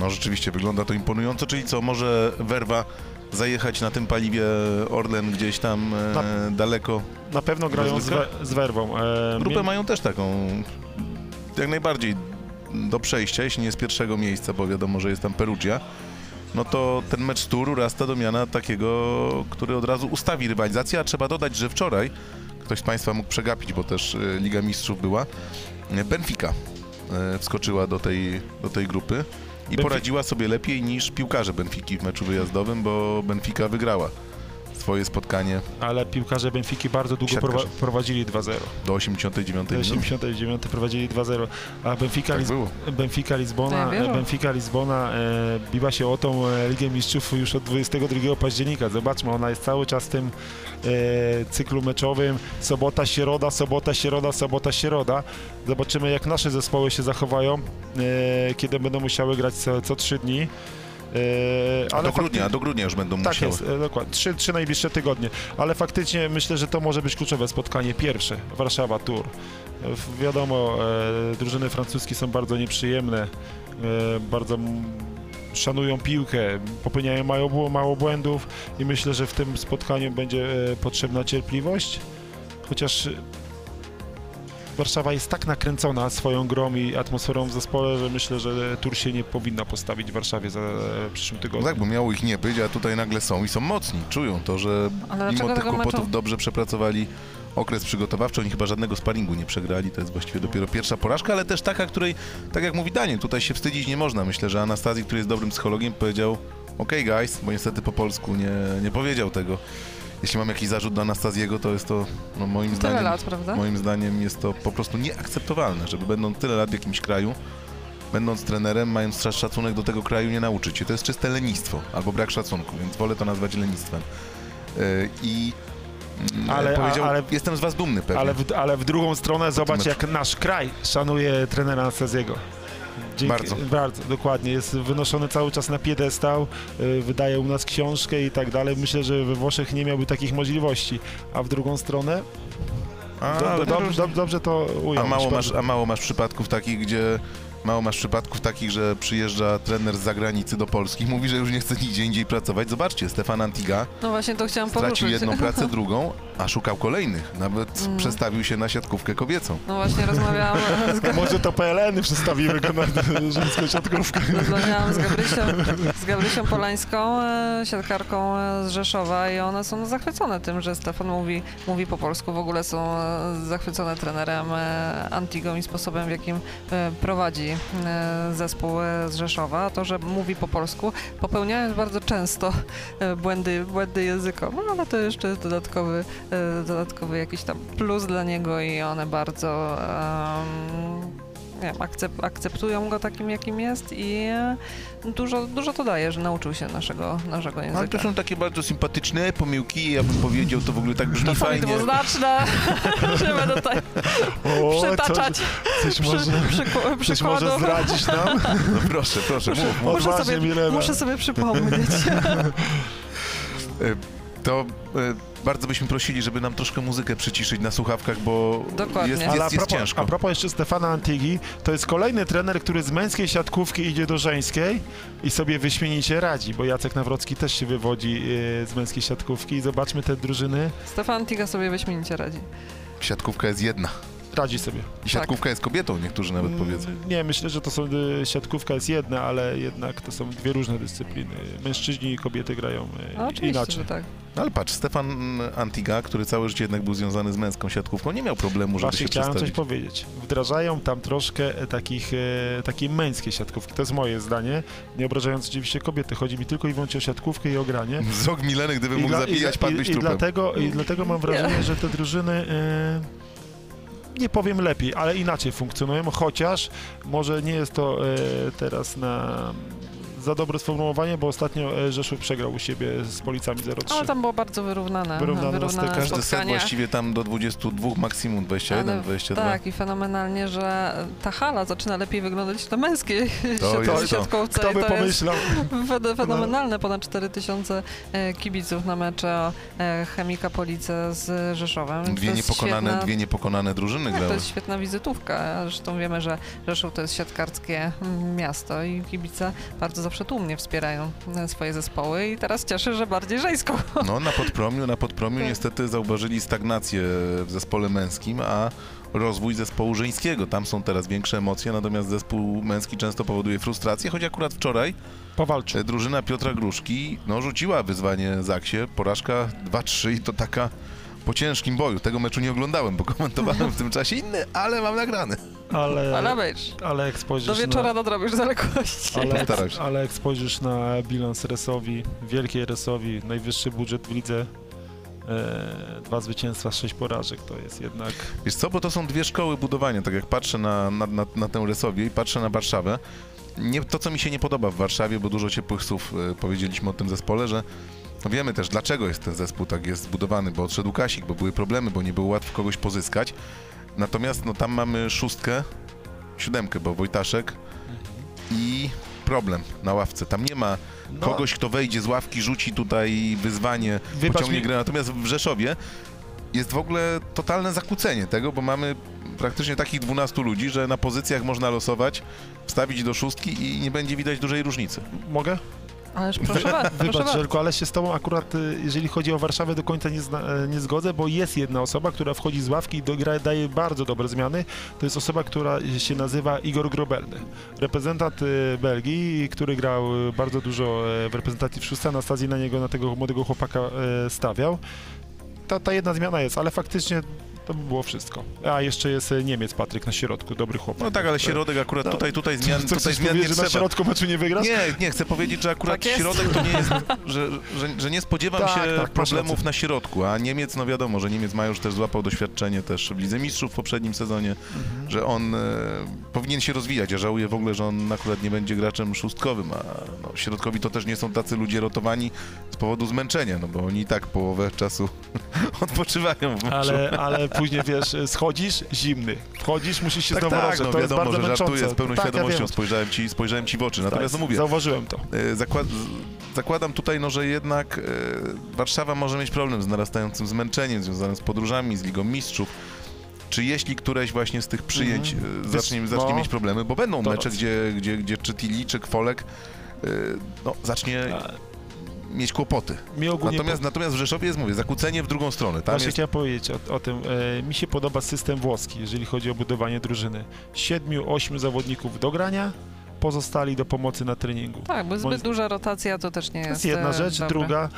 No rzeczywiście wygląda to imponująco, czyli co, może Werwa zajechać na tym paliwie Orlen gdzieś tam e, Na- daleko. Na pewno grają z, we, z werwą. E, Grupę mie- mają też taką jak najbardziej do przejścia, jeśli nie z pierwszego miejsca, bo wiadomo, że jest tam Perugia. No to ten mecz z Turu rasta do miana takiego, który od razu ustawi rywalizację, a trzeba dodać, że wczoraj ktoś z Państwa mógł przegapić, bo też e, Liga Mistrzów była. e, Benfica wskoczyła do tej, do tej grupy i poradziła sobie lepiej niż piłkarze Benfiki w meczu wyjazdowym, bo Benfica wygrała swoje spotkanie ale piłkarze Benfiki bardzo długo Siatkarze. prowadzili 2-0. do 89 Do minuty. 89 prowadzili 2-0. A Benfica, Tak było. Benfica Lizbona, Ja. Benfica Lizbona e, biła się o tą e, Ligę Mistrzów już od 22 października. Zobaczmy, ona jest cały czas w tym e, cyklu meczowym. Sobota, środa, sobota, środa, sobota, środa. Zobaczymy, jak nasze zespoły się zachowają, e, kiedy będą musiały grać co, co 3 dni. E, A do grudnia, do grudnia już będą tak musiały. jest, e, dokładnie. Trzy, trzy najbliższe tygodnie. Ale faktycznie myślę, że to może być kluczowe spotkanie. Pierwsze, Warszawa Tour. Wiadomo, e, drużyny francuskie są bardzo nieprzyjemne, e, bardzo szanują piłkę, popełniają mało, mało błędów i myślę, że w tym spotkaniu będzie potrzebna cierpliwość. Chociaż Warszawa jest tak nakręcona swoją grą i atmosferą w zespole, że myślę, że tur się nie powinna postawić w Warszawie za e, przyszłym No tygodniu. tak, bo miało ich nie być, a tutaj nagle są i są mocni. Czują to, że Ale mimo tych kłopotów meczu- dobrze przepracowali okres przygotowawczy. Oni chyba żadnego sparingu nie przegrali. To jest właściwie dopiero pierwsza porażka, ale też taka, której, tak jak mówi Daniel, tutaj się wstydzić nie można. Myślę, że Anastazji, który jest dobrym psychologiem, powiedział OK guys, bo niestety po polsku nie, nie powiedział tego. Jeśli mam jakiś zarzut do Anastazjiego, to jest to no, moim Tyle zdaniem... lat, prawda? Moim zdaniem jest to po prostu nieakceptowalne, żeby będąc tyle lat w jakimś kraju, będąc trenerem, mając szac- szacunek do tego kraju, nie nauczyć się. To jest czyste lenistwo albo brak szacunku, więc wolę to nazwać lenistwem. Yy, I mm, Ale- powiedział, ale- jestem z was dumny pewnie. Ale w, ale w drugą stronę zobacz, jak nasz kraj szanuje trenera Anastazjego. Bardzo. Bardzo, dokładnie. Jest wynoszony cały czas na piedestał, y, wydaje u nas książkę i tak dalej. Myślę, że we Włoszech nie miałby takich możliwości. A w drugą stronę, A, do, ale do, różnie. do, dobrze to ująć. a, mało masz, a mało masz przypadków takich, gdzie Mało masz przypadków takich, że przyjeżdża trener z zagranicy do Polski, mówi, że już nie chce nigdzie indziej pracować. Zobaczcie, Stefan Antiga No właśnie to chciałam stracił poruszyć. jedną pracę, <laughs> drugą, a szukał kolejnych. Nawet Mm. przestawił się na siatkówkę kobiecą. No właśnie rozmawiałam <laughs> z, Może to PLN-y przestawimy go na żeńską siatkówkę. rozmawiałam z Gabrysią, z Gabrysią Polańską, e, siatkarką e, z Rzeszowa i one są zachwycone tym, że Stefan mówi, mówi po polsku. W ogóle są e, zachwycone trenerem Antigą i sposobem, w jakim prowadzi zespół z Rzeszowa. To, że mówi po polsku, popełniając bardzo często błędy, błędy językowe, ale to jeszcze jest dodatkowy, dodatkowy jakiś tam plus dla niego i one bardzo nie wiem, akcep- akceptują go takim, jakim jest i e, dużo, dużo to daje, że nauczył się naszego, naszego języka. Ale to są takie bardzo sympatyczne pomyłki, ja bym powiedział, to w ogóle tak brzmi Czasami fajnie. dwuznaczne, że będę tutaj O, przytaczać Coś, coś może, przy, coś może zdradzić nam? No proszę, proszę, mów, mów. Muszę sobie, Milena. muszę sobie przypomnieć. <laughs> To e, bardzo byśmy prosili, żeby nam troszkę muzykę przyciszyć na słuchawkach, bo Dokładnie. jest, Ale jest, a jest propos, ciężko. a propos jeszcze Stefana Antigi, to jest kolejny trener, który z męskiej siatkówki idzie do żeńskiej i sobie wyśmienicie radzi, bo Jacek Nawrocki też się wywodzi e, z męskiej siatkówki i zobaczmy te drużyny, Stefan Tiga sobie wyśmienicie radzi. Siatkówka jest jedna. Radzi sobie. I siatkówka jest kobietą, niektórzy nawet powiedzą. Mm, Nie, myślę, że to są, e, siatkówka jest jedna, ale jednak to są dwie różne dyscypliny. Mężczyźni i kobiety grają e, No inaczej. tak. No ale patrz, Stefan Antiga, który całe życie jednak był związany z męską siatkówką, nie miał problemu, żeby Właśnie się chciałem coś powiedzieć. Wdrażają tam troszkę e, takich, e, takiej męskiej siatkówki. To jest moje zdanie. Nie obrażając oczywiście kobiety. Chodzi mi tylko i wyłącznie o siatkówkę i o granie. <laughs> Wzrok Mileny, gdyby mógł dla- zabijać, i, padłbyś i, i, trupem. dlatego, I dlatego mam wrażenie, że te drużyny e, nie powiem lepiej, ale inaczej funkcjonują, chociaż może nie jest to e, teraz na za dobre sformułowanie, bo ostatnio e, Rzeszów przegrał u siebie z Policami 0-3. Ale tam było bardzo wyrównane, Wyrównane wyrównane. Każdy set właściwie tam do 22, maksimum 21, Ale 22. Tak, i fenomenalnie, że ta hala zaczyna lepiej wyglądać na męskiej To jest to. siatkówce. Kto by pomyślał? fenomenalne, ponad 4000 e, kibiców na mecze e, Chemika Police z Rzeszowem. Dwie niepokonane, świetna- dwie niepokonane drużyny tak, to grały. jest świetna wizytówka. Zresztą wiemy, że Rzeszów to jest siatkarskie mm, miasto i kibice bardzo zawsze tłumnie wspierają e, swoje zespoły i teraz cieszę, że bardziej żeńską. <laughs> No, na podpromiu, na podpromiu Tak. niestety zauważyli stagnację w zespole męskim, a rozwój zespołu żeńskiego. Tam są teraz większe emocje, natomiast zespół męski często powoduje frustrację, choć akurat wczoraj Powalczył. e, drużyna Piotra Gruszki no, rzuciła wyzwanie Zaksie. Porażka 2-3 i to taka po ciężkim boju. Tego meczu nie oglądałem, bo komentowałem w tym czasie inny, ale mam nagrany. Ale, Ale wejdź, ale jak spojrzysz do wieczora na... nadrobisz zaległości. Ale, Postaram się. ale jak spojrzysz na bilans Resowi, wielkiej Resowi, najwyższy budżet w lidze, e, dwa zwycięstwa, sześć porażek, to jest jednak... Wiesz co, bo to są dwie szkoły budowania. Tak jak patrzę na, na, na, na tę Resowię i patrzę na Warszawę, nie, to co mi się nie podoba w Warszawie, bo dużo ciepłych słów e, powiedzieliśmy o tym zespole, że no wiemy też dlaczego jest ten zespół tak jest zbudowany, bo odszedł Kasik, bo były problemy, bo nie było łatwo kogoś pozyskać. Natomiast no tam mamy szóstkę, siódemkę, bo Wojtaszek i problem na ławce. Tam nie ma No, kogoś, kto wejdzie z ławki, rzuci tutaj wyzwanie, Wybacz pociągnie mi- grę. Natomiast w Rzeszowie jest w ogóle totalne zakłócenie tego, bo mamy praktycznie takich 12 ludzi, że na pozycjach można losować, wstawić do szóstki i nie będzie widać dużej różnicy. Mogę? Ależ proszę, proszę Wybacz. Żelko, ale się z tobą akurat, y, jeżeli chodzi o Warszawę, do końca nie, zna, nie zgodzę, bo jest jedna osoba, która wchodzi z ławki i dogra, daje bardzo dobre zmiany. To jest osoba, która się nazywa Igor Grobelny. Reprezentant y, Belgii, który grał y, bardzo dużo w reprezentacji w szóstce. Anastazji na niego, na tego młodego chłopaka stawiał. Ta, ta jedna zmiana jest, ale faktycznie to by było wszystko. A jeszcze jest e, Niemiec Patryk na środku, dobry chłopak. No tak, ale środek akurat No. tutaj, tutaj <laughs> zmian, Co tutaj zmian nie że na trzeba. środku meczu nie wygrasz? Nie, nie, chcę powiedzieć, że akurat Tak środek to nie jest, <laughs> że, że, że nie spodziewam Tak, się tak, problemów na środku, a Niemiec, no wiadomo, że Niemiec ma już też złapał doświadczenie też w Lidze Mistrzów w poprzednim sezonie, Mhm. że on e, powinien się rozwijać. Ja żałuję w ogóle, że on akurat nie będzie graczem szóstkowym, a no, środkowi to też nie są tacy ludzie rotowani powodu zmęczenia, no bo oni i tak połowę czasu <laughs> odpoczywają w meczu. Ale, ale później wiesz, schodzisz zimny, wchodzisz, musisz się tak, znowu tak, no to jest wiadomo, bardzo że żartuję z pełną tak, świadomością, Ja spojrzałem, ci, spojrzałem ci w oczy. Natomiast tak, no mówię, Zauważyłem to. E, Zakład, zakładam tutaj, no, że jednak e, Warszawa może mieć problem z narastającym zmęczeniem związanym z podróżami, z Ligą Mistrzów. Czy jeśli któreś właśnie z tych przyjęć e, zacznie, zacznie no, mieć problemy, bo będą mecze, racja. gdzie, gdzie, gdzie czy Tili, czy Kwolek e, no, zacznie mieć kłopoty. Mi ogólnie Natomiast, natomiast w Rzeszowie jest, mówię, zakłócenie w drugą stronę. Tam Właśnie jest, chciałem powiedzieć o, o tym. E, mi się podoba system włoski, jeżeli chodzi o budowanie drużyny. Siedmiu, ośmiu zawodników do grania, pozostali do pomocy na treningu. Tak, bo zbyt duża rotacja to też nie To jest jest jedna e, rzecz. dobre. Druga, e,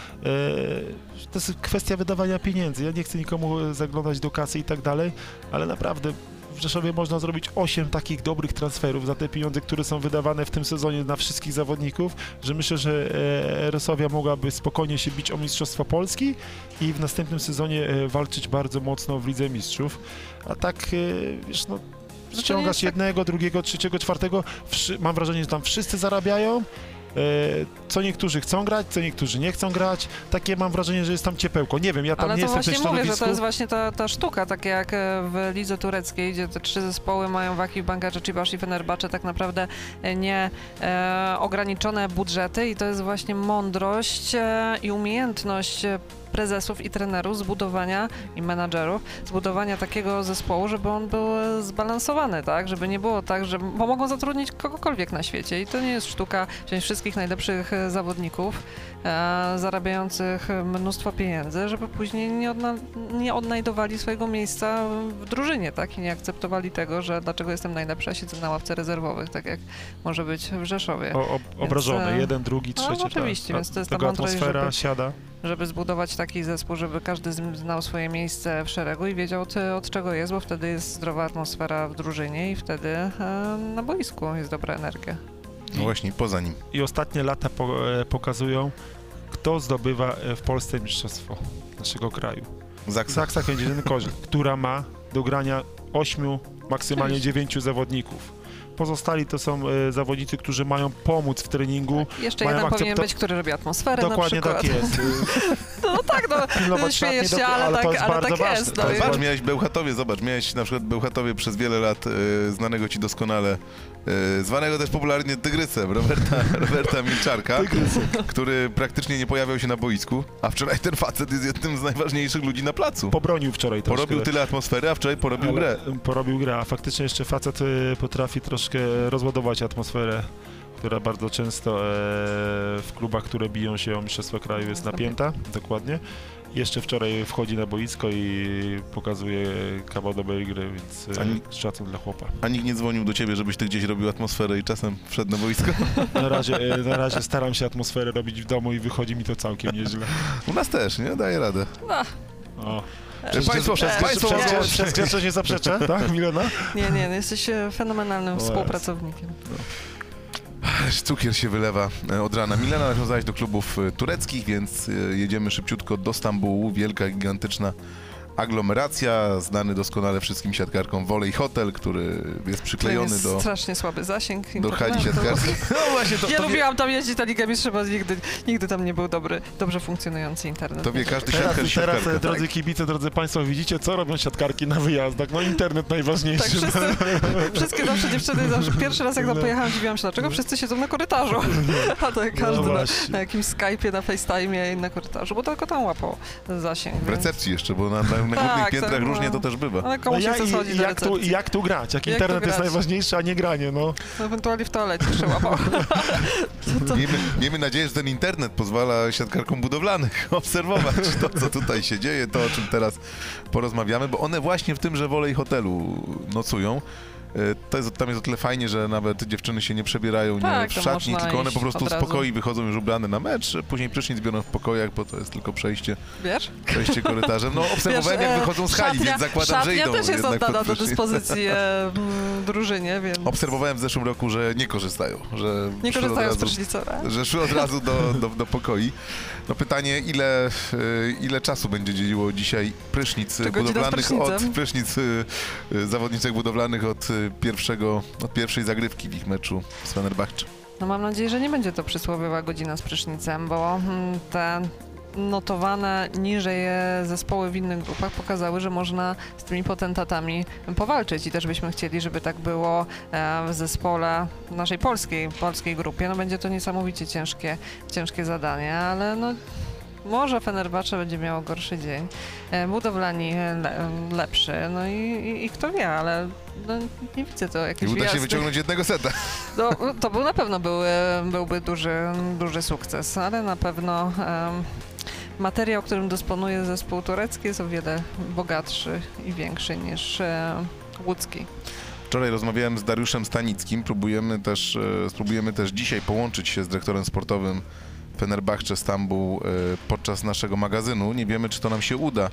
to jest kwestia wydawania pieniędzy. Ja nie chcę nikomu e, zaglądać do kasy i tak dalej, ale naprawdę w Rzeszowie można zrobić 8 takich dobrych transferów za te pieniądze, które są wydawane w tym sezonie na wszystkich zawodników, że myślę, że e, Rosowia mogłaby spokojnie się bić o Mistrzostwo Polski i w następnym sezonie e, walczyć bardzo mocno w Lidze Mistrzów. A tak, e, wiesz, no, ściągasz tak- jednego, drugiego, trzeciego, czwartego, mam wrażenie, że tam wszyscy zarabiają, co niektórzy chcą grać, co niektórzy nie chcą grać. Takie mam wrażenie, że jest tam ciepełko. Nie wiem, ja tam Ale nie jestem w tym mówię, że to jest właśnie ta, ta sztuka, tak jak e, w lidze tureckiej, gdzie te trzy zespoły mają Waki, Bankarze, Cibasz i Fenerbahce tak naprawdę e, nie e, ograniczone budżety i to jest właśnie mądrość e, i umiejętność e, prezesów i trenerów zbudowania i menadżerów, zbudowania takiego zespołu, żeby on był zbalansowany, tak? Żeby nie było tak, że bo mogą zatrudnić kogokolwiek na świecie i to nie jest sztuka wziąć wszystkich najlepszych zawodników, zarabiających mnóstwo pieniędzy, żeby później nie, odna nie odnajdowali swojego miejsca w drużynie, tak? I nie akceptowali tego, że dlaczego jestem najlepsza, siedzę na ławce rezerwowych, tak jak może być w Rzeszowie. O, ob, obrażony, e, jeden, drugi, no, trzeci. oczywiście, tak. więc to jest ta mądrość, atmosfera żeby- siada. Żeby zbudować taki zespół, żeby każdy znał swoje miejsce w szeregu i wiedział od, od czego jest, bo wtedy jest zdrowa atmosfera w drużynie i wtedy e, na boisku jest dobra energia. No właśnie, poza nim. I ostatnie lata po, e, pokazują, kto zdobywa e, w Polsce mistrzostwo naszego kraju. Zaksa. Zaksa Kędzierzyn <laughs> Korzeń, która ma do grania ośmiu, maksymalnie Oczywiście. dziewięciu zawodników. Pozostali to są e, zawodnicy, którzy mają pomóc w treningu. Jeszcze Mają jeden powinien akcepto- być, który robi atmosferę Dokładnie tak jest. <laughs> No tak, no, Pilnować śmiejesz się, ale, to tak, jest ale bardzo tak ważne. jest. No, Patrz, miałeś Bełchatowie, zobacz, miałeś na przykład Bełchatowie przez wiele lat e, znanego ci doskonale, zwanego też popularnie Tygrysem, Roberta, <laughs> Roberta Milczarka, który praktycznie nie pojawiał się na boisku, a wczoraj ten facet jest jednym z najważniejszych ludzi na placu. Pobronił wczoraj troszkę. Porobił tyle atmosfery, a wczoraj porobił ale grę. Porobił grę, a faktycznie jeszcze facet y, potrafi troszkę rozładować atmosferę, która bardzo często e, w klubach, które biją się o Mistrzostwo Kraju jest napięta, dokładnie. Jeszcze wczoraj wchodzi na boisko i pokazuje kawał dobrej gry, więc Ani- e, szacun dla chłopa. A nikt nie dzwonił do ciebie, żebyś ty gdzieś robił atmosferę i czasem wszedł na boisko? Na razie, e, na razie staram się atmosferę robić w domu i wychodzi mi to całkiem nieźle. U nas też, nie? Daje radę. No, O. Państwo, przez- państwo, przez- grzeczność nie zaprzeczę, tak Milena? nie, nie, no jesteś e, fenomenalnym współpracownikiem. Aż Cukier się wylewa e, od rana. Milena nawiązałaś do klubów e, tureckich, więc e, jedziemy szybciutko do Stambułu. Wielka, gigantyczna aglomeracja, znany doskonale wszystkim siatkarkom Volley Hotel, który jest To przyklejony jest do, strasznie słaby zasięg. do hali siatkarskiej. <laughs> No właśnie, to, Ja to, wie, lubiłam tam jeździć na Ligę Mistrzów, bo nigdy, nigdy tam nie był dobry, dobrze funkcjonujący internet. to wie każdy Teraz, siatkarz i teraz siatkarka. e, drodzy kibice, drodzy Państwo, widzicie, co robią siatkarki na wyjazdach. No internet najważniejszy. Tak, wszyscy, wszystkie zawsze dziewczyny, zawsze pierwszy raz jak tam No. pojechałam, dziwiłam się, dlaczego wszyscy siedzą na korytarzu, <laughs> a tak każdy No na, na jakimś Skype'ie, na FaceTime'ie i na korytarzu, bo tylko tam łapał zasięg. W więc- recepcji jeszcze, bo na, na, na górnych Tak, piętrach tak, różnie no. to też bywa. Ale komuś ja, się chce schodzić i do jak, tu, jak tu grać? Jak, Jak internet jest najważniejszy, a nie granie, no. Ewentualnie w toalecie łapał. <laughs> Miejmy, miejmy nadzieję, że ten internet pozwala siatkarkom budowlanych <laughs> obserwować to, co tutaj się dzieje, to o czym teraz porozmawiamy, bo one właśnie w tymże wolej hotelu nocują. E, To jest, tam jest o tyle fajnie, że nawet dziewczyny się nie przebierają Tak, nie w szatni, tylko one po prostu z pokoi wychodzą już ubrane na mecz, później prysznic biorą w pokojach, bo to jest tylko przejście, Wiesz? przejście korytarzem. No obserwowałem Wiesz, jak e, wychodzą z hali, szatnia- więc zakładam, że idą też jest oddana do dyspozycji e, <laughs> drużynie, więc Obserwowałem w zeszłym roku, że nie korzystają, że nie szły od korzystają z razu- prysznica. e? że szły od razu do, <laughs> do, do pokoi. No pytanie, ile, y, ile czasu będzie dzieliło dzisiaj prysznic z budowlanych od prysznic zawodniczek budowlanych od pierwszego, od pierwszej zagrywki w ich meczu z Fenerbahce. No mam nadzieję, że nie będzie to przysłowiowa godzina z prysznicem, bo mm, te notowane niżej zespoły w innych grupach pokazały, że można z tymi potentatami powalczyć i też byśmy chcieli, żeby tak było e, w zespole naszej polskiej, polskiej grupie. No będzie to niesamowicie ciężkie, ciężkie zadanie, ale no może Fenerbahce będzie miało gorszy dzień, e, budowlani le, lepszy, no i, i, i kto wie, ale no, nie widzę to I jakiejś uda się jasnych- wyciągnąć jednego seta. no, to był na pewno był, byłby duży, duży sukces, ale na pewno em, materiał, którym dysponuje zespół turecki jest o wiele bogatszy i większy niż e, łódzki. Wczoraj rozmawiałem z Dariuszem Stanickim. Próbujemy też, e, spróbujemy też dzisiaj połączyć się z dyrektorem sportowym Fenerbahce Stambuł e, podczas naszego magazynu. Nie wiemy, czy to nam się uda.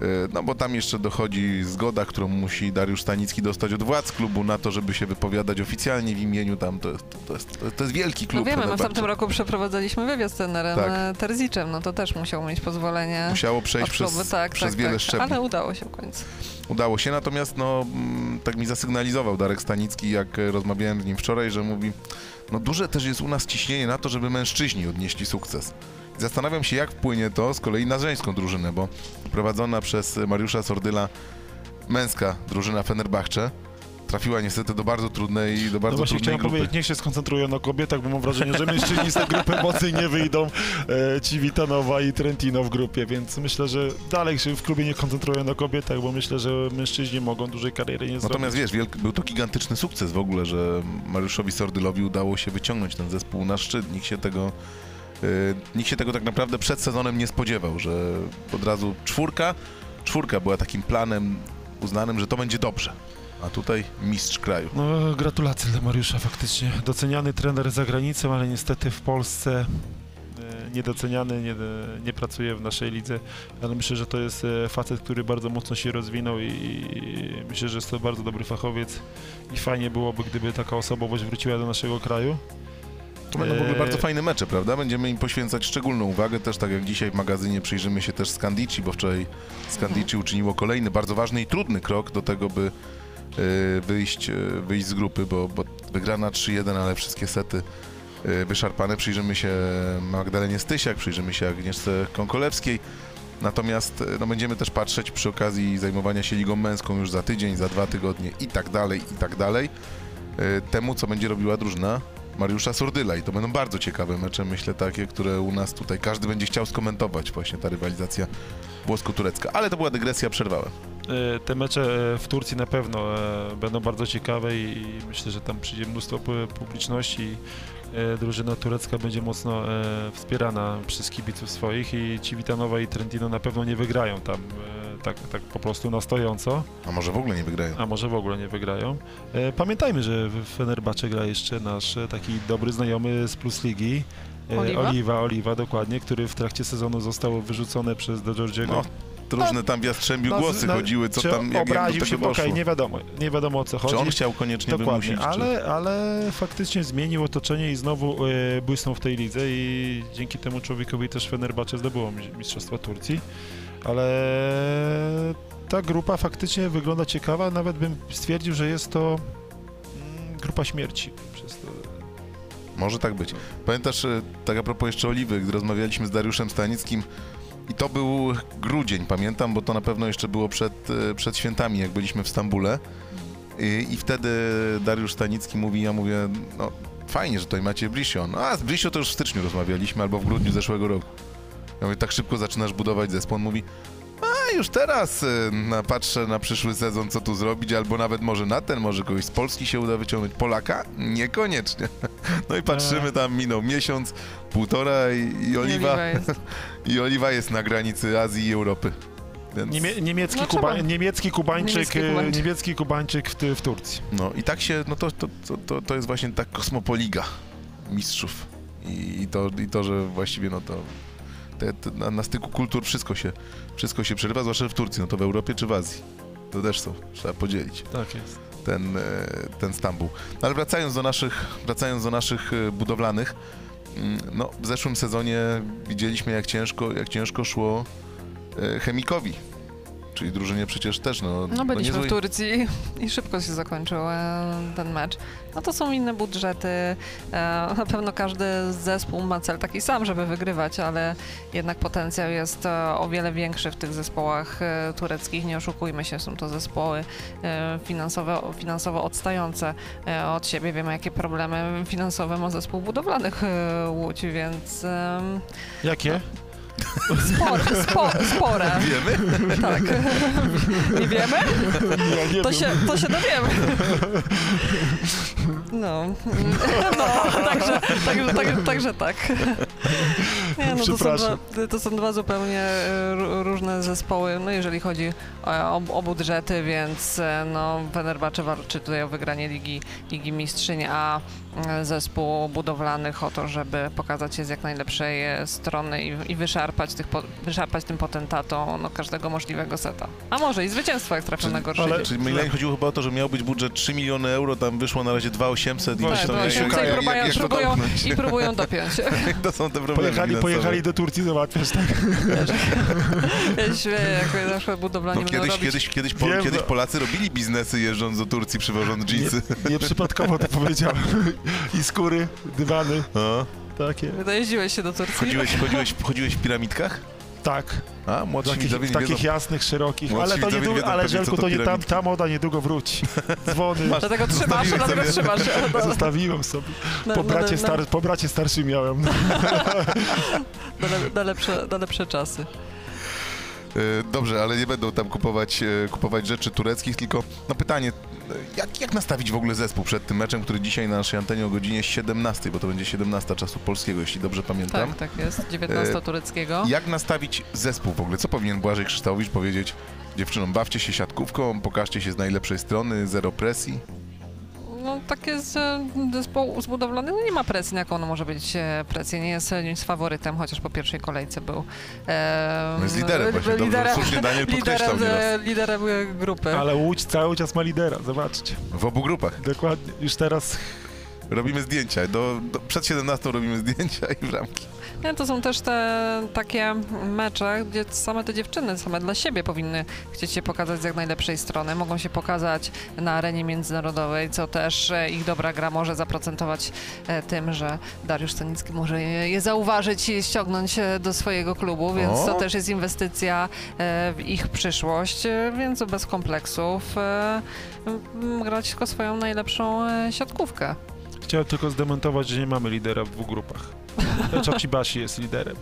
E, No bo tam jeszcze dochodzi zgoda, którą musi Dariusz Stanicki dostać od władz klubu na to, żeby się wypowiadać oficjalnie w imieniu tam. To jest, to jest, to jest wielki klub No wiemy, my w Fenerbahce. tamtym roku przeprowadzaliśmy wywiad z trenerem Tak. tak. Terziczem, no to też musiał mieć pozwolenie Musiało przejść klubu, przez, tak, przez tak, wiele tak. szczebli. Ale udało się w końcu. Udało się, natomiast no, mm, tak mi zasygnalizował Darek Stanicki, jak e, rozmawiałem z nim wczoraj, że mówi, no duże też jest u nas ciśnienie na to, żeby mężczyźni odnieśli sukces. I Zastanawiam się, jak wpłynie to z kolei na żeńską drużynę, bo prowadzona przez Mariusza Sordyla męska drużyna Fenerbahce trafiła niestety do bardzo trudnej, do No bardzo właśnie trudnej chciałem grupy. powiedzieć, niech się skoncentrują na kobietach, bo mam wrażenie, że mężczyźni z tej grupy mocniej nie wyjdą. E, Civitanowa i Trentino w grupie, więc myślę, że dalej się w klubie nie koncentrują na kobietach, bo myślę, że mężczyźni mogą dużej kariery nie zrobić. Natomiast wiesz, wielk, był to gigantyczny sukces w ogóle, że Mariuszowi Sordylowi udało się wyciągnąć ten zespół na szczyt. Nikt się tego, nikt się tego tak naprawdę przed sezonem nie spodziewał, że od razu czwórka, czwórka była takim planem uznanym, że to będzie dobrze. A tutaj mistrz kraju. No, gratulacje dla Mariusza faktycznie. Doceniany trener za granicą, ale niestety w Polsce e, niedoceniany, nie, nie pracuje w naszej lidze, ale myślę, że to jest e, facet, który bardzo mocno się rozwinął i, i myślę, że jest to bardzo dobry fachowiec i fajnie byłoby, gdyby taka osobowość wróciła do naszego kraju. To będą w ogóle Eee. bardzo fajne mecze, prawda? Będziemy im poświęcać szczególną uwagę, też tak jak dzisiaj w magazynie przyjrzymy się też Scandici, bo wczoraj Scandici uczyniło kolejny bardzo ważny i trudny krok do tego, by e, wyjść, e, wyjść z grupy, bo, bo wygrana 3-1, ale wszystkie sety e, wyszarpane. Przyjrzymy się Magdalenie Stysiak, przyjrzymy się Agnieszce Konkolewskiej. Natomiast e, no, będziemy też patrzeć przy okazji zajmowania się ligą męską już za tydzień, za dwa tygodnie i tak dalej, i tak dalej. e, Temu, co będzie robiła drużyna Mariusza Surdyla i to będą bardzo ciekawe mecze, myślę takie, które u nas tutaj każdy będzie chciał skomentować właśnie ta rywalizacja włosko-turecka. Ale to była dygresja, przerwałem. E, Te mecze e, w Turcji na pewno e, będą bardzo ciekawe i myślę, że tam przyjdzie mnóstwo pu- publiczności. Drużyna turecka będzie mocno wspierana przez kibiców swoich i Civitanowa i Trentino na pewno nie wygrają tam tak, tak po prostu na stojąco, A może w ogóle nie wygrają. a może w ogóle nie wygrają. E, Pamiętajmy, że w Fenerbahce gra jeszcze nasz e, taki dobry znajomy z Plus Ligi. e, Oliwa? Oliwa, Oliwa, dokładnie, który w trakcie sezonu został wyrzucony przez Giorgiego. No, różne tam w Jastrzębiu No, głosy no, chodziły, co czy tam, jak, jak do obraził tego się, okej, doszło. nie wiadomo, nie wiadomo o co chodzi. Czy on chciał koniecznie Dokładnie, wymusić, ale, ale faktycznie zmienił otoczenie i znowu e, błysnął w tej lidze i dzięki temu człowiekowi też Fenerbahce zdobyło mi- Mistrzostwa Turcji, ale ta grupa faktycznie wygląda ciekawa, nawet bym stwierdził, że jest to mm, grupa śmierci. Może tak być. Pamiętasz, e, tak a propos jeszcze Oliwy, gdy rozmawialiśmy z Dariuszem Stanickim i to był grudzień, pamiętam, bo to na pewno jeszcze było przed, e, przed świętami, jak byliśmy w Stambule. I, I wtedy Dariusz Stanicki mówi, ja mówię, no fajnie, że tutaj macie Brisio. No, a z to już w styczniu rozmawialiśmy, albo w grudniu zeszłego roku. Ja mówię, tak szybko zaczynasz budować zespół. On mówi, a już teraz y, na, patrzę na przyszły sezon, co tu zrobić, albo nawet może na ten, może kogoś z Polski się uda wyciągnąć. Polaka? Niekoniecznie. <laughs> No i patrzymy, tam minął miesiąc, półtora i, i, oliwa, jest. <laughs> i oliwa jest na granicy Azji i Europy. Więc, Niemie, niemiecki, No, Kuba, niemiecki Kubańczyk, Niemiecki e, Kubańczyk. niemiecki Kubańczyk w, w Turcji. no i tak się, no to, to, to, to, to jest właśnie ta kosmopoliga mistrzów. I, i, to, I to, że właściwie no to te, te, na, na styku kultur wszystko się, wszystko się przerywa, zwłaszcza w Turcji, no to w Europie czy w Azji. To też są, trzeba podzielić. Tak jest. ten, e, ten Stambuł. No ale wracając do naszych, wracając do naszych e, budowlanych, mm, no w zeszłym sezonie widzieliśmy jak ciężko, jak ciężko szło e, Chemikowi, czyli drużynie przecież też, no... No byliśmy niezłej- w Turcji i szybko się zakończył e, ten mecz. No to są inne budżety. E, na pewno każdy zespół ma cel taki sam, żeby wygrywać, ale jednak potencjał jest e, o wiele większy w tych zespołach tureckich. Nie oszukujmy się, są to zespoły e, finansowo, finansowo odstające e, od siebie. Wiemy, jakie problemy finansowe ma zespół budowlanych e, Łódź, więc Jakie? Spore, spo, spore. Wiemy? Tak. Nie wiemy? Nie, nie To wiem. się, to się dowiemy. No, no także, także, także, także tak. Nie, no to, są dwa, to są dwa zupełnie e, ró- różne zespoły, no jeżeli chodzi o, o budżety, więc e, no Fenerbahce walczy tutaj o wygranie Ligi, Ligi Mistrzyń, a e, zespół budowlanych o to, żeby pokazać się z jak najlepszej strony i, i wyszarpać, tych, po- wyszarpać tym potentatom no, każdego możliwego seta. A może i zwycięstwo, jak trafią na gorszy ale-. Czyli Milanie chodziło chyba o to, że miał być budżet 3 miliony euro, tam wyszło na razie 2800 i Tak, gdzieś tam tak, jak- tak, jak- tak, jak- próbują, jak to próbują, domknąć? I próbują dopiąć. <laughs> To są te problemy Pojechali. Pojechali do Turcji załatwiać, tak? Kiedyś, jak na przykład budowlani No kiedyś, robić... kiedyś, kiedyś, po, Wiem, kiedyś no. Polacy robili biznesy jeżdżąc do Turcji, przywożąc dżinsy. Nieprzypadkowo to powiedziałem. I skóry, dywany, No. takie. Dojeździłeś się do Turcji? Chodziłeś, chodziłeś, chodziłeś w piramidkach? Tak, A, młodsi takich, widzowie nie takich wiedzą. jasnych, szerokich. Młodsi Ale to widzowie nie wiedzą ale pewnie, Żelku, to to nie, tam, piramidki. ta moda niedługo wróci. <laughs> Dzwony Masz- Dlatego trzymasz, Zostawiłeś dlatego sobie. trzymasz. No, <laughs> zostawiłem sobie. Po na, bracie, na, star, po bracie starszym miałem. <laughs> na, na, lepsze, na lepsze czasy. E, Dobrze, ale nie będą tam kupować, e, kupować rzeczy tureckich, tylko no pytanie, e, jak, jak nastawić w ogóle zespół przed tym meczem, który dzisiaj na naszej antenie o godzinie 17, bo to będzie 17 czasu polskiego, jeśli dobrze pamiętam. Tak, tak jest. 19 E, tureckiego. Jak nastawić zespół w ogóle? Co powinien Błażej Krzyształowicz powiedzieć dziewczynom? Bawcie się siatkówką, pokażcie się z najlepszej strony, zero presji. No tak jest e, zespoł zbudowlany, no nie ma presji, na jaką ono może być e, presję. Nie jest e, nic faworytem, chociaż po pierwszej kolejce był e, No jest liderem li- właśnie, dobrze, słusznie Daniel <laughs> liderem, liderem grupy. Ale Łódź cały czas ma lidera, zobaczcie. W obu grupach. Dokładnie. Już teraz Robimy zdjęcia. Do, do, przed 17 robimy zdjęcia i bramki. Nie, to są też te takie mecze, gdzie same te dziewczyny, same dla siebie powinny chcieć się pokazać z jak najlepszej strony. Mogą się pokazać na arenie międzynarodowej, co też e, ich dobra gra może zaprocentować e, tym, że Dariusz Stanicki może je, zauważyć i ściągnąć e, do swojego klubu, więc O! to też jest inwestycja w ich przyszłość, więc bez kompleksów grać tylko swoją najlepszą siatkówkę. Chciałem tylko zdementować, że nie mamy lidera w dwóch grupach. Chochibashi jest liderem,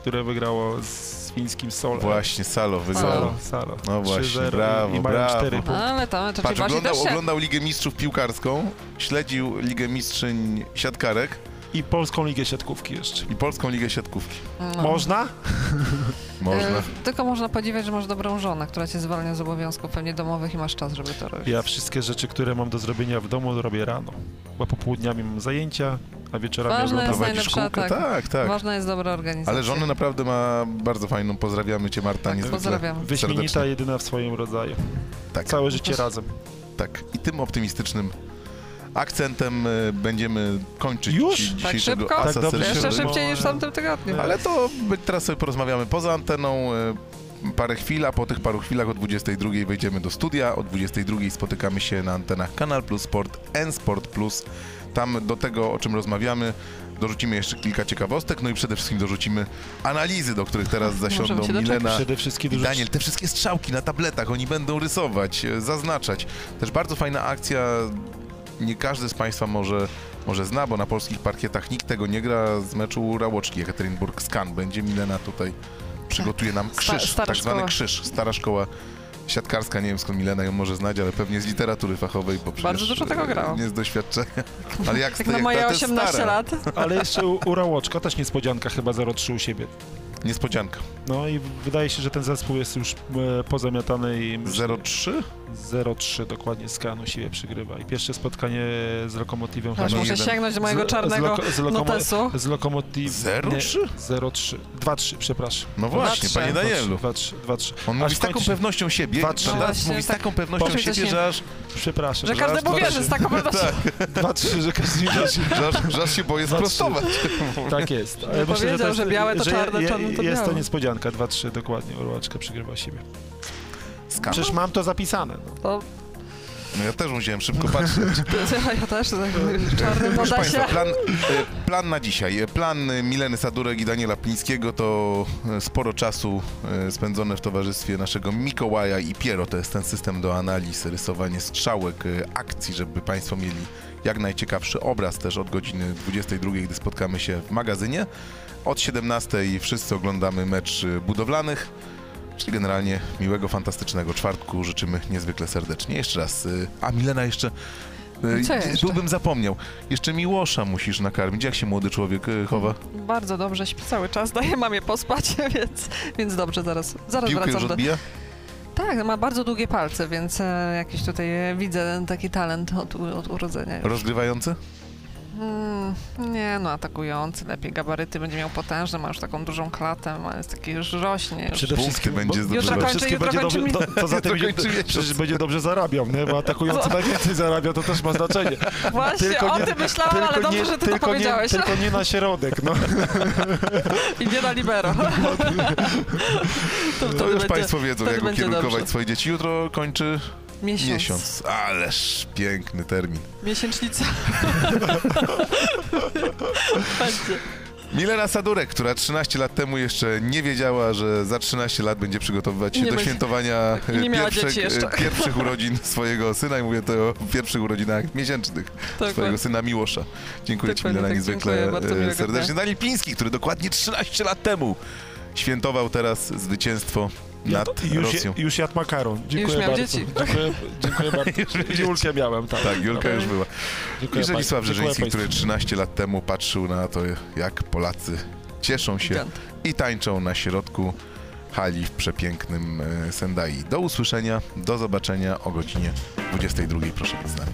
które wygrało z fińskim Solem. Właśnie, Salo wygrał. Salo, Salo. No właśnie, 3-0 brawo, i mają brawo. 4 punkty. Ale tam to Patrz, oglądał, oglądał Ligę Mistrzów piłkarską, śledził Ligę Mistrzyń siatkarek I Polską Ligę Siatkówki jeszcze. i Polską Ligę Siatkówki. No. Można? <laughs> Można. E, tylko można podziwiać, że masz dobrą żonę, która cię zwalnia z obowiązków pewnie domowych i masz czas, żeby to robić. Ja wszystkie rzeczy, które mam do zrobienia w domu, robię rano. Bo popołudniami mam zajęcia, a wieczorami Ważne jest najlepsza, tak. Tak, tak. Ważna jest dobra organizacja. Ale żonę naprawdę ma bardzo fajną. Pozdrawiamy cię, Marta, Tak, niezwykle. pozdrawiam. Wyśmienita, serdecznie. jedyna w swoim rodzaju. Tak, Całe życie razem. tak. I tym optymistycznym akcentem e, będziemy kończyć Już? dzi- Tak dzisiejszego szybko? Tak dobrze. Jeszcze szybciej niż w tamtym tygodniu. Ale- to teraz sobie porozmawiamy poza anteną. e, Parę chwil, a po tych paru chwilach o 22 wejdziemy do studia. O 22 spotykamy się na antenach Kanal Plus Sport, N Sport Plus. Tam do tego, o czym rozmawiamy, dorzucimy jeszcze kilka ciekawostek, no i przede wszystkim dorzucimy analizy, do których teraz zasiądą. Milena Przede wszystkim i. Daniel. Te wszystkie strzałki na tabletach, oni będą rysować, e, zaznaczać. Też bardzo fajna akcja. Nie każdy z Państwa może, może zna, bo na polskich parkietach nikt tego nie gra z meczu Rałoczki Ekaterinburg Skan. Będzie Milena tutaj przygotuje nam krzyż, stara tak zwany szkoła. krzyż, stara szkoła siatkarska, nie wiem skąd Milena ją może znać, ale pewnie z literatury fachowej, bo Bardzo dużo tego grała. Nie z doświadczenia. <laughs> Ale jak, Jak jak na moje ta, to jest 18 stara. lat. Ale jeszcze u, u Rałoczka też niespodzianka chyba 0-3 u siebie. Niespodzianka. No i wydaje się, że ten zespół jest już e, pozamiatany i 0-3? 0-3 dokładnie z Kanu siebie przygrywa. I pierwsze spotkanie z Lokomotywem Aż muszę sięgnąć do mojego z, czarnego z, loko, z, lokomo, notesu. z Lokomotiv... 0-3? nie, 0-3. 2-3, przepraszam. No właśnie, Dwa, panie trzy. Danielu. 2-3, 2-3. On mówi z taką kończy- pewnością siebie, Dwa, trzy. prawda? No właśnie, mówi z tak. taką pewnością Powiem siebie, że aż, Przepraszam. Że Raz, dwa, wierzy trzy. z taką pewnością. 2-3, że każdy wierzy. że, aż, że się boję sprostować. Tak jest. Ale Nie powiedział, że białe to że czarne, czarne to Jest to białe. niespodzianka, 2-3 dokładnie. Orłaczka przygrywa siebie. Skam. Przecież mam to zapisane. No. To, No ja też musiałem szybko patrzeć. <laughs> ja też, tak, czarny Proszę. Państwa, plan, e, plan na dzisiaj. E, Plan Mileny Sadurek i Daniela Plińskiego to e, sporo czasu spędzone w towarzystwie naszego Mikołaja i Piero. To jest ten system do analiz, rysowanie strzałek, akcji, żeby Państwo mieli jak najciekawszy obraz też od godziny 22, gdy spotkamy się w magazynie. Od 17 wszyscy oglądamy mecz budowlanych. Czyli generalnie miłego, fantastycznego czwartku życzymy niezwykle serdecznie. Jeszcze raz. y, A Milena jeszcze. y, Co jeszcze? Byłbym zapomniał. Jeszcze Miłosza musisz nakarmić. Jak się młody człowiek y, chowa? Bardzo dobrze, śpi cały czas, daję mamie pospać, <laughs> więc, więc dobrze, zaraz, zaraz Piłkę już wracam do... odbija? Tak, ma bardzo długie palce, więc e, jakiś tutaj e, widzę taki talent od, od urodzenia. już. Rozgrywający? Mm, nie, no atakujący, lepiej gabaryty, będzie miał potężne, ma już taką dużą klatę, ma, jest taki już rośnie. Już. Przede wszystkim będzie Jutro wszystkim kończy, będzie jutro dobrze, kończy to, to za tym Jutro <laughs> będzie, kończy przecież będzie dobrze zarabiał, nie? bo atakujący <laughs> najwięcej zarabia, to też ma znaczenie. Właśnie, o tym myślałam, ale dobrze, że ty to tylko, nie, powiedziałeś. tylko nie na środek, no. <laughs> I nie na libero. to, To już Państwo wiedzą, jak będzie ukierunkować dobrze. swoje dzieci. Jutro kończy Miesiąc. miesiąc. Ależ piękny termin. Miesięcznica. Milena Sadurek, która 13 lat temu jeszcze nie wiedziała, że za 13 lat będzie przygotowywać się Nie do będzie- świętowania <laughs> pierwszych, e, pierwszych urodzin swojego syna i mówię to o pierwszych urodzinach miesięcznych swojego Dokładnie. syna Miłosza. Dziękuję Ci Milena tak, niezwykle e, serdecznie. Daniel Pliński, który dokładnie 13 lat temu świętował teraz zwycięstwo nad już, Rosją. już jadł makaron. Dziękuję miał bardzo. dzieci. Dziękuję, dziękuję <laughs> bardzo. Julkę miałem, tak. Tak, Julka już była. Dziękuję I Żelisław państwu. Brzeżyński, który 13 lat temu patrzył na to, jak Polacy cieszą się i tańczą na środku hali w przepięknym e, Sendai. Do usłyszenia, do zobaczenia o godzinie 22. Proszę być z nami.